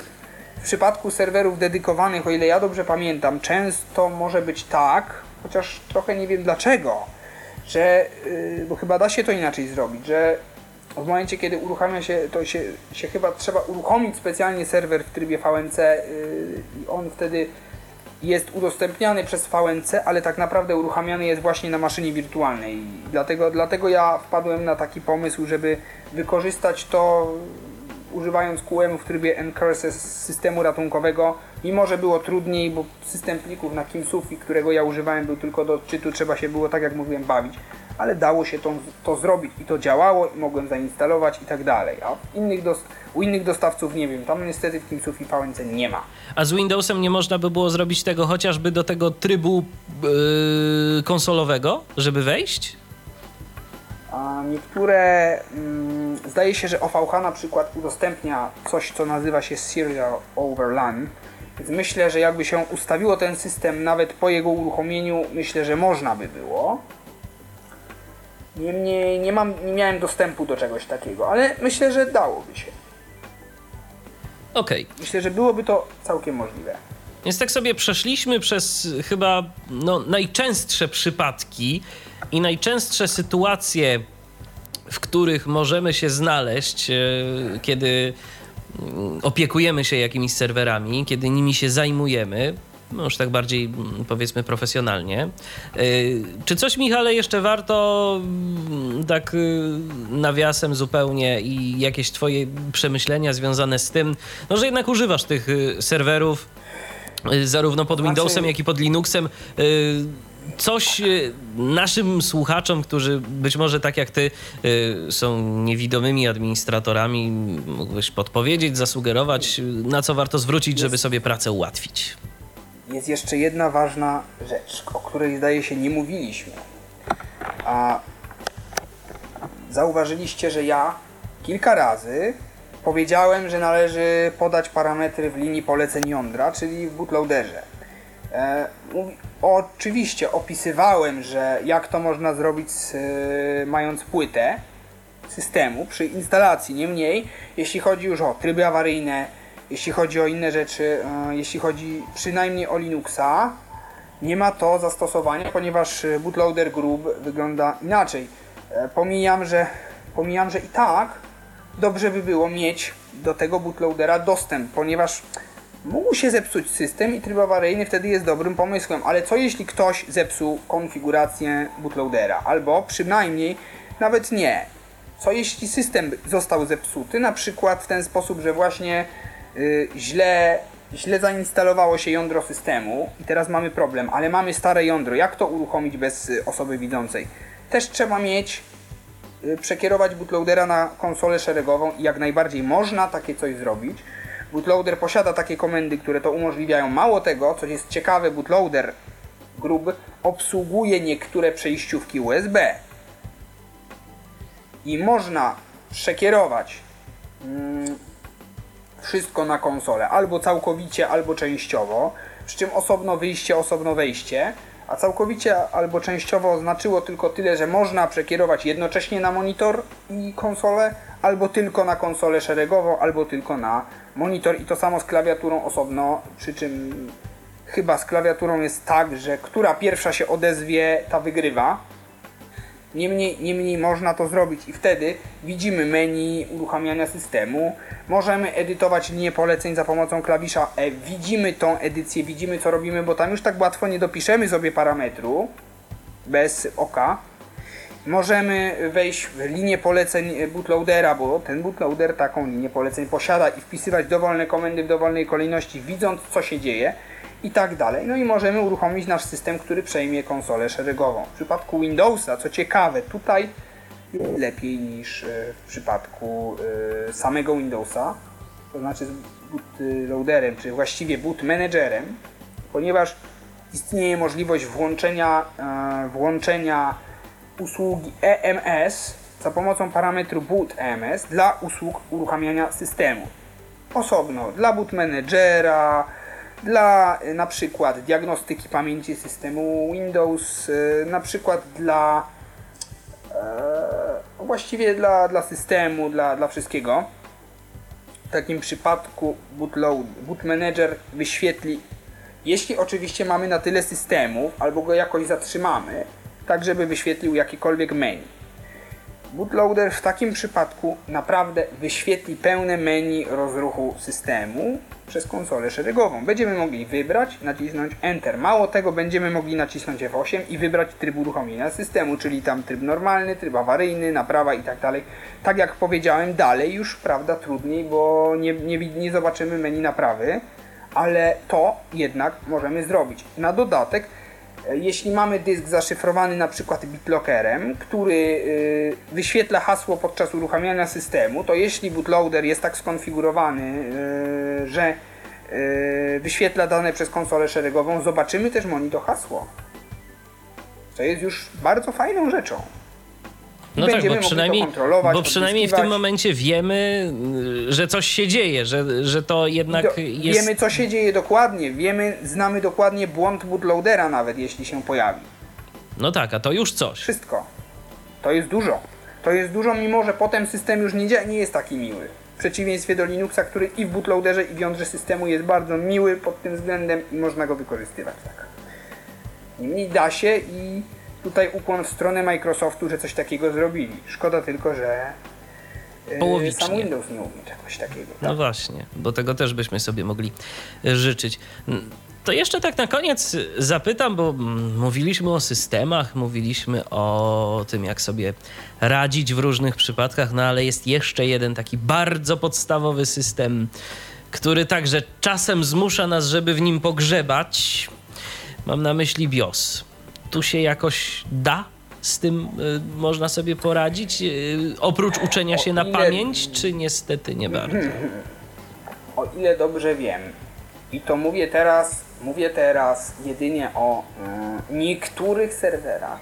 Speaker 2: W przypadku serwerów dedykowanych, o ile ja dobrze pamiętam, często może być tak, chociaż trochę nie wiem dlaczego, że, yy, bo chyba da się to inaczej zrobić, że w momencie, kiedy uruchamia się, to się, się chyba trzeba uruchomić specjalnie serwer w trybie VNC yy, i on wtedy jest udostępniany przez VNC, ale tak naprawdę uruchamiany jest właśnie na maszynie wirtualnej. Dlatego, dlatego ja wpadłem na taki pomysł, żeby wykorzystać to używając QM w trybie Encurse z systemu ratunkowego, mimo że było trudniej, bo system plików na KimSufi, którego ja używałem, był tylko do odczytu, trzeba się było, tak jak mówiłem, bawić, ale dało się to, to zrobić i to działało i mogłem zainstalować i tak dalej, a innych dos- u innych dostawców nie wiem, tam niestety w KimSufi VNC nie ma.
Speaker 1: a z Windowsem nie można by było zrobić tego chociażby do tego trybu yy, konsolowego, żeby wejść?
Speaker 2: A niektóre, mm, zdaje się, że OVH na przykład udostępnia coś, co nazywa się Serial Overrun. Więc myślę, że jakby się ustawiło ten system nawet po jego uruchomieniu, myślę, że można by było. Niemniej nie, mam, nie miałem dostępu do czegoś takiego, ale myślę, że dałoby się.
Speaker 1: Okej.
Speaker 2: Myślę, że byłoby to całkiem możliwe.
Speaker 1: Więc tak sobie przeszliśmy przez chyba no, najczęstsze przypadki i najczęstsze sytuacje, w których możemy się znaleźć, e, kiedy mm, opiekujemy się jakimiś serwerami, kiedy nimi się zajmujemy. No już tak bardziej mm, powiedzmy profesjonalnie. Y, czy coś, Michale, jeszcze warto mm, tak y, nawiasem zupełnie i jakieś twoje przemyślenia związane z tym, no, że jednak używasz tych y, serwerów zarówno pod znaczy- Windowsem, jak i pod Linuxem coś naszym słuchaczom, którzy być może tak jak ty są niewidomymi administratorami, mógłbyś podpowiedzieć, zasugerować, na co warto zwrócić, żeby sobie pracę ułatwić?
Speaker 2: Jest jeszcze jedna ważna rzecz, o której zdaje się nie mówiliśmy. A zauważyliście, że ja kilka razy powiedziałem, że należy podać parametry w linii poleceń jądra, czyli w bootloaderze. E, oczywiście opisywałem, że jak to można zrobić z, e, mając płytę systemu przy instalacji. Niemniej, jeśli chodzi już o tryby awaryjne, jeśli chodzi o inne rzeczy, e, jeśli chodzi przynajmniej o Linuxa, nie ma to zastosowania, ponieważ e, bootloader group wygląda inaczej. E, pomijam, że, pomijam, że i tak dobrze by było mieć do tego bootloadera dostęp, ponieważ mógł się zepsuć system i tryb awaryjny wtedy jest dobrym pomysłem, ale co jeśli ktoś zepsuł konfigurację bootloadera, albo przynajmniej nawet nie. Co jeśli system został zepsuty, na przykład w ten sposób, że właśnie źle, źle zainstalowało się jądro systemu i teraz mamy problem, ale mamy stare jądro. Jak to uruchomić bez y, osoby widzącej? Też trzeba mieć, y, przekierować bootloadera na konsolę szeregową i jak najbardziej można takie coś zrobić. Bootloader posiada takie komendy, które to umożliwiają. Mało tego, co jest ciekawe, bootloader grub obsługuje niektóre przejściówki USB. I można przekierować mm, wszystko na konsolę, albo całkowicie, albo częściowo, przy czym osobno wyjście, osobno wejście, a całkowicie albo częściowo oznaczyło tylko tyle, że można przekierować jednocześnie na monitor i konsolę, albo tylko na konsolę szeregową, albo tylko na monitor i to samo z klawiaturą osobno, przy czym chyba z klawiaturą jest tak, że która pierwsza się odezwie, ta wygrywa. Niemniej, niemniej można to zrobić i wtedy widzimy menu uruchamiania systemu. Możemy edytować linię poleceń za pomocą klawisza E. Widzimy tą edycję, widzimy co robimy, bo tam już tak łatwo nie dopiszemy sobie parametru bez oka. Możemy wejść w linię poleceń bootloadera, bo ten bootloader taką linię poleceń posiada i wpisywać dowolne komendy w dowolnej kolejności, widząc co się dzieje i tak dalej. No i możemy uruchomić nasz system, który przejmie konsolę szeregową. W przypadku Windowsa, co ciekawe, tutaj lepiej niż e, w przypadku e, samego Windowsa, to znaczy z bootloaderem, czy właściwie boot managerem, ponieważ istnieje możliwość włączenia, e, włączenia usługi EMS za pomocą parametru boot EMS dla usług uruchamiania systemu. Osobno dla boot managera, dla y, na przykład diagnostyki pamięci systemu Windows, y, na przykład dla e, właściwie dla, dla systemu, dla, dla wszystkiego. W takim przypadku bootload, boot manager wyświetli, jeśli oczywiście mamy na tyle systemów, albo go jakoś zatrzymamy, tak żeby wyświetlił jakiekolwiek menu. Bootloader w takim przypadku naprawdę wyświetli pełne menu rozruchu systemu przez konsolę szeregową. Będziemy mogli wybrać, nacisnąć Enter. Mało tego, będziemy mogli nacisnąć F8 i wybrać tryb uruchomienia systemu, czyli tam tryb normalny, tryb awaryjny, naprawa i tak dalej. Tak jak powiedziałem, dalej już, prawda, trudniej, bo nie, nie, nie zobaczymy menu naprawy, ale to jednak możemy zrobić. Na dodatek jeśli mamy dysk zaszyfrowany na przykład BitLockerem, który y, wyświetla hasło podczas uruchamiania systemu, to jeśli bootloader jest tak skonfigurowany, y, że y, wyświetla dane przez konsolę szeregową, zobaczymy też monitor hasło. Co jest już bardzo fajną rzeczą.
Speaker 1: No tak, bo przynajmniej, bo przynajmniej w tym momencie wiemy, y, że coś się dzieje, że, że to jednak Do, jest...
Speaker 2: Wiemy, co się dzieje dokładnie. Wiemy, znamy dokładnie błąd bootloadera nawet, jeśli się pojawi.
Speaker 1: No tak, a to już coś.
Speaker 2: Wszystko. To jest dużo. To jest dużo, mimo że potem system już nie, nie jest taki miły. W przeciwieństwie do Linuxa, który i w bootloaderze, i w jądrze systemu jest bardzo miły pod tym względem i można go wykorzystywać tak. Niemniej da się i tutaj ukłon w stronę Microsoftu, że coś takiego zrobili. Szkoda tylko, że
Speaker 1: e, Połowicznie.
Speaker 2: sam Windows nie umie czegoś takiego.
Speaker 1: No tak? No właśnie, bo tego też byśmy sobie mogli e, życzyć. To jeszcze tak na koniec zapytam, bo mówiliśmy o systemach, mówiliśmy o tym, jak sobie radzić w różnych przypadkach, no ale jest jeszcze jeden taki bardzo podstawowy system, który także czasem zmusza nas, żeby w nim pogrzebać. Mam na myśli BIOS. Tu się jakoś da z tym y, można sobie poradzić? Y, oprócz uczenia się na pamięć, czy niestety nie bardzo?
Speaker 2: O ile dobrze wiem, i to mówię teraz, mówię teraz jedynie o y, niektórych serwerach.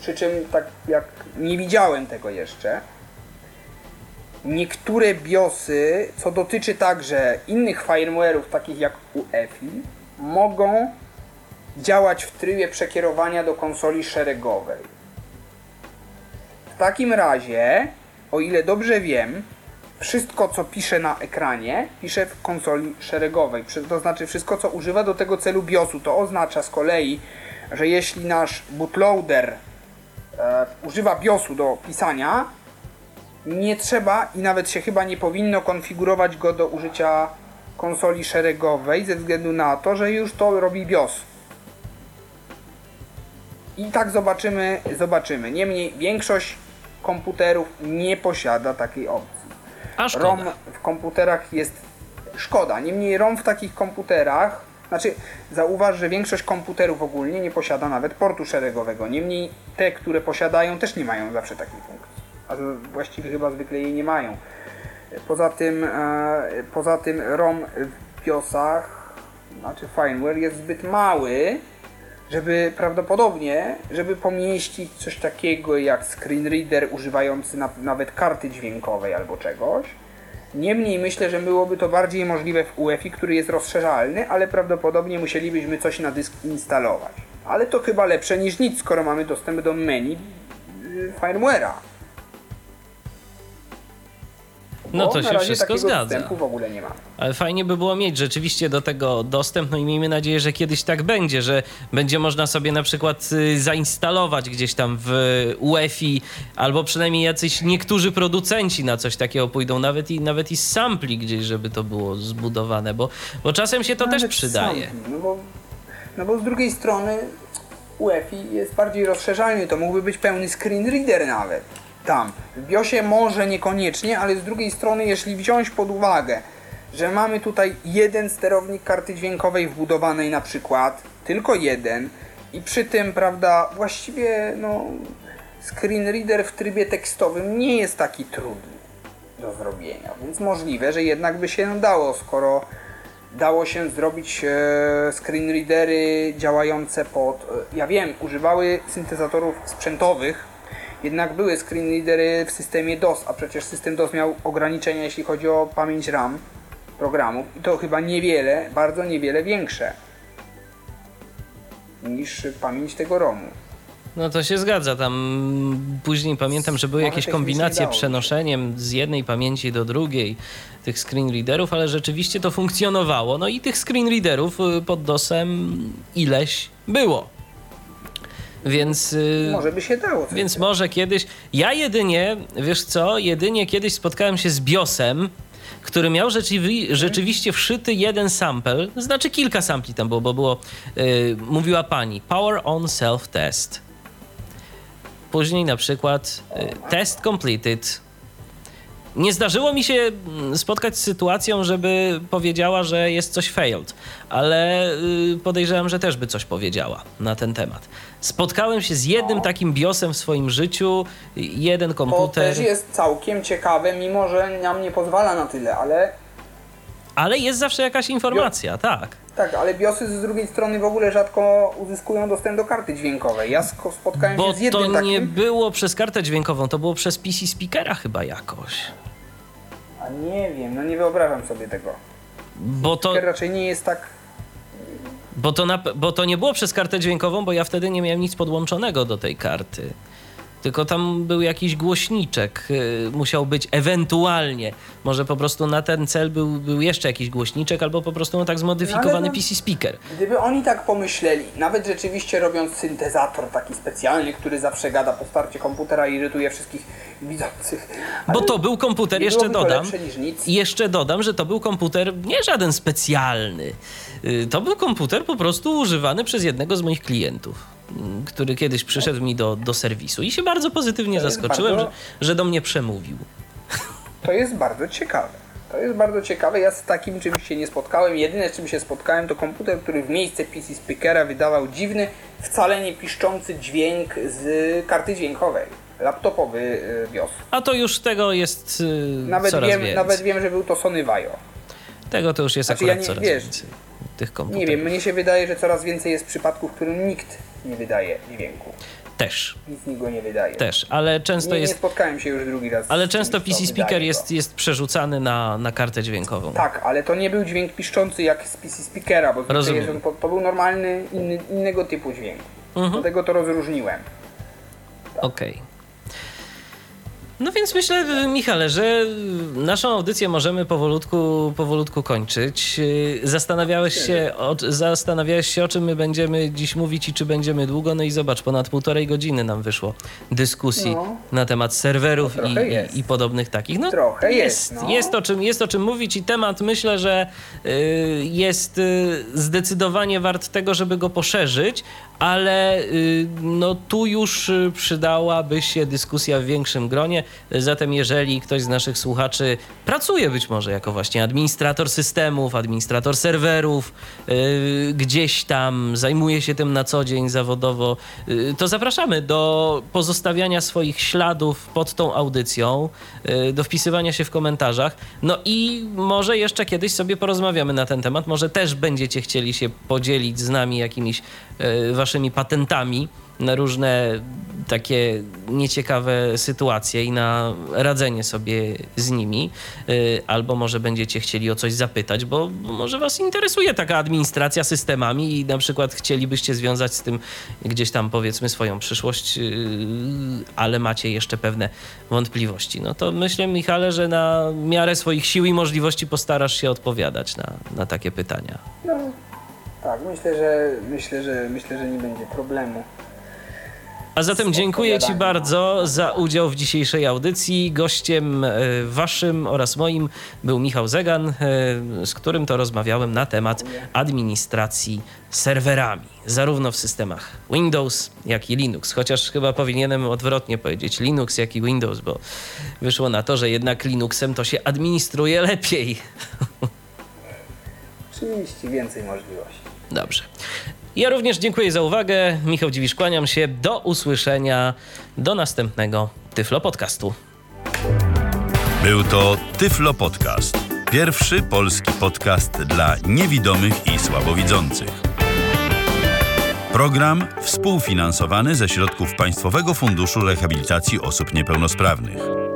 Speaker 2: Przy czym tak jak nie widziałem tego jeszcze. Niektóre BIOSy, co dotyczy także innych firmware'ów takich jak UEFI, mogą działać w trybie przekierowania do konsoli szeregowej. W takim razie, o ile dobrze wiem, wszystko co pisze na ekranie, pisze w konsoli szeregowej. To znaczy wszystko co używa do tego celu BIOSu. To oznacza z kolei, że jeśli nasz bootloader e, używa BIOSu do pisania, nie trzeba i nawet się chyba nie powinno konfigurować go do użycia konsoli szeregowej ze względu na to, że już to robi BIOS. I tak zobaczymy, zobaczymy. Niemniej większość komputerów nie posiada takiej opcji.
Speaker 1: A szkoda.
Speaker 2: ROM w komputerach jest szkoda. Niemniej ROM w takich komputerach, znaczy zauważ, że większość komputerów ogólnie nie posiada nawet portu szeregowego. Niemniej te, które posiadają, też nie mają zawsze takiej funkcji. A właściwie chyba zwykle jej nie mają. Poza tym, e, poza tym ROM w BIOSach, znaczy firmware jest zbyt mały, żeby prawdopodobnie, żeby pomieścić coś takiego jak screen reader używający na, nawet karty dźwiękowej albo czegoś. Niemniej myślę, że byłoby to bardziej możliwe w UEFI, który jest rozszerzalny, ale prawdopodobnie musielibyśmy coś na dysk instalować. Ale to chyba lepsze niż nic, skoro mamy dostęp do menu y, firmware'a.
Speaker 1: No to się wszystko zgadza.
Speaker 2: w ogóle nie ma.
Speaker 1: Ale fajnie by było mieć rzeczywiście do tego dostęp, no i miejmy nadzieję, że kiedyś tak będzie, że będzie można sobie na przykład y, zainstalować gdzieś tam w UEFI, albo przynajmniej jacyś niektórzy producenci na coś takiego pójdą, nawet i, nawet i z sampli gdzieś, żeby to było zbudowane, bo, bo czasem się to nawet też przydaje.
Speaker 2: Sampli, no, bo, no bo z drugiej strony UEFI jest bardziej rozszerzalny, to mógłby być pełny screen reader nawet tam. W BIOSie może niekoniecznie, ale z drugiej strony, jeśli wziąć pod uwagę, że mamy tutaj jeden sterownik karty dźwiękowej wbudowanej na przykład, tylko jeden i przy tym, prawda, właściwie no screen reader w trybie tekstowym nie jest taki trudny do zrobienia, więc możliwe, że jednak by się dało, skoro dało się zrobić e, screen readery działające pod, e, ja wiem, używały syntezatorów sprzętowych, jednak były screen readery w systemie DOS, a przecież system DOS miał ograniczenia jeśli chodzi o pamięć RAM programów i to chyba niewiele, bardzo niewiele większe niż pamięć tego ROMu.
Speaker 1: No to się zgadza. Tam później pamiętam, że były jakieś kombinacje przenoszeniem z jednej pamięci do drugiej tych screen readerów, ale rzeczywiście to funkcjonowało. No i tych screen readerów y, pod DOSem ileś było. Więc. Y,
Speaker 2: może by się dało.
Speaker 1: Więc może kiedyś. Ja jedynie, wiesz co, jedynie kiedyś spotkałem się z BIOSem, który miał rzeczywi rzeczywiście wszyty jeden sample, znaczy kilka sampli tam było, bo było, yy, mówiła pani, Power on Self-Test. Później na przykład yy, Test Completed nie zdarzyło mi się mm, spotkać z sytuacją, żeby powiedziała, że jest coś failed, ale y, podejrzewam, że też by coś powiedziała na ten temat. Spotkałem się z jednym no. takim BIOSem w swoim życiu, jeden komputer.
Speaker 2: To też jest całkiem ciekawe, mimo że nam nie pozwala na tyle, ale.
Speaker 1: Ale jest zawsze jakaś informacja, tak.
Speaker 2: Tak, ale BIOSy z drugiej strony w ogóle rzadko uzyskują dostęp do karty dźwiękowej. Ja spotkałem
Speaker 1: Bo
Speaker 2: się z jednym
Speaker 1: to
Speaker 2: takim...
Speaker 1: nie było przez kartę dźwiękową, to było przez PC speakera chyba jakoś.
Speaker 2: A nie wiem, no nie wyobrażam sobie tego.
Speaker 1: Bo to...
Speaker 2: Speaker raczej nie jest tak...
Speaker 1: Bo to, na... bo to nie było przez kartę dźwiękową, bo ja wtedy nie miałem nic podłączonego do tej karty. Tylko tam był jakiś głośniczek, y, musiał być ewentualnie, może po prostu na ten cel był, był jeszcze jakiś głośniczek, albo po prostu no, tak zmodyfikowany
Speaker 2: no,
Speaker 1: PC speaker.
Speaker 2: Gdyby oni tak pomyśleli, nawet rzeczywiście robiąc syntezator taki specjalny, który zawsze gada po starcie komputera i irytuje wszystkich widzących.
Speaker 1: Bo to był komputer, jeszcze dodam,
Speaker 2: lepsze niż nic.
Speaker 1: jeszcze dodam, że to był komputer nie żaden specjalny. Y, To był komputer po prostu używany przez jednego z moich klientów, mm, który kiedyś przyszedł mi do, do serwisu i się bardzo pozytywnie zaskoczyłem,
Speaker 2: bardzo-
Speaker 1: że, że do mnie przemówił.
Speaker 2: To jest bardzo ciekawe. To jest bardzo ciekawe. Ja z takim czymś się nie spotkałem. Jedyne z czym się spotkałem to komputer, który w miejsce PC speakera wydawał dziwny, wcale nie piszczący dźwięk z karty dźwiękowej. Laptopowy y, wiózł.
Speaker 1: A to już tego jest y,
Speaker 2: Nawet
Speaker 1: coraz
Speaker 2: wiem,
Speaker 1: więcej.
Speaker 2: nawet wiem, że był to Sony Vaio.
Speaker 1: Tego to już jest
Speaker 2: Znaczy,
Speaker 1: akurat
Speaker 2: ja nie-
Speaker 1: coraz
Speaker 2: wiesz,
Speaker 1: więcej. Tych
Speaker 2: Nie
Speaker 1: komputerów.
Speaker 2: wiem, mnie się wydaje, że coraz więcej jest przypadków, w którym nikt nie wydaje dźwięku.
Speaker 1: Też,
Speaker 2: Nic nikt go nie wydaje.
Speaker 1: też, ale często
Speaker 2: Nie, nie
Speaker 1: jest...
Speaker 2: spotkałem się już drugi raz.
Speaker 1: Ale często PC speaker jest, jest przerzucany na, na kartę dźwiękową.
Speaker 2: Tak, ale to nie był dźwięk piszczący jak z PC speakera, bo
Speaker 1: Rozumiem.
Speaker 2: jest on, to, był normalny, inny, innego typu dźwięk.
Speaker 1: Mhm.
Speaker 2: Dlatego to rozróżniłem.
Speaker 1: Okej. No więc myślę, Michale, że naszą audycję możemy powolutku, powolutku kończyć. Yy, Zastanawiałeś się, o, zastanawiałeś się, o czym my będziemy dziś mówić i czy będziemy długo. No i zobacz, ponad półtorej godziny nam wyszło dyskusji
Speaker 2: No.
Speaker 1: na temat serwerów
Speaker 2: No,
Speaker 1: i, i, podobnych takich. No,
Speaker 2: Trochę
Speaker 1: jest,
Speaker 2: jest, no.
Speaker 1: jest, o czym, jest o czym mówić i temat myślę, że yy, jest yy, zdecydowanie wart tego, żeby go poszerzyć, ale yy, no tu już yy, przydałaby się dyskusja w większym gronie. Zatem jeżeli ktoś z naszych słuchaczy pracuje być może jako właśnie administrator systemów, administrator serwerów, yy, gdzieś tam zajmuje się tym na co dzień zawodowo, to zapraszamy do pozostawiania swoich śladów pod tą audycją, do wpisywania się w komentarzach. No i może jeszcze kiedyś sobie porozmawiamy na ten temat. Może też będziecie chcieli się podzielić z nami jakimiś waszymi patentami na różne takie nieciekawe sytuacje i na radzenie sobie z nimi, Y, albo może będziecie chcieli o coś zapytać, bo może was interesuje taka administracja systemami i na przykład chcielibyście związać z tym gdzieś tam powiedzmy swoją przyszłość, y, ale macie jeszcze pewne wątpliwości. No to myślę, Michale, że na miarę swoich sił i możliwości postarasz się odpowiadać na, na takie pytania.
Speaker 2: No, tak, myślę, że myślę, że myślę, że nie będzie problemu.
Speaker 1: A zatem dziękuję Ci bardzo za udział w dzisiejszej audycji. Gościem e, Waszym oraz moim był Michał Zegan, e, z którym to rozmawiałem na temat administracji serwerami, zarówno w systemach Windows, jak i Linux. Chociaż chyba powinienem odwrotnie powiedzieć Linux, jak i Windows, bo wyszło na to, że jednak Linuxem to się administruje lepiej.
Speaker 2: Oczywiście więcej możliwości.
Speaker 1: Dobrze. Ja również dziękuję za uwagę. Michał Dziwisz, kłaniam się. Do usłyszenia. Do następnego Tyflo Podcastu.
Speaker 3: Był to Tyflo Podcast. Pierwszy polski podcast dla niewidomych i słabowidzących. Program współfinansowany ze środków Państwowego Funduszu Rehabilitacji Osób Niepełnosprawnych.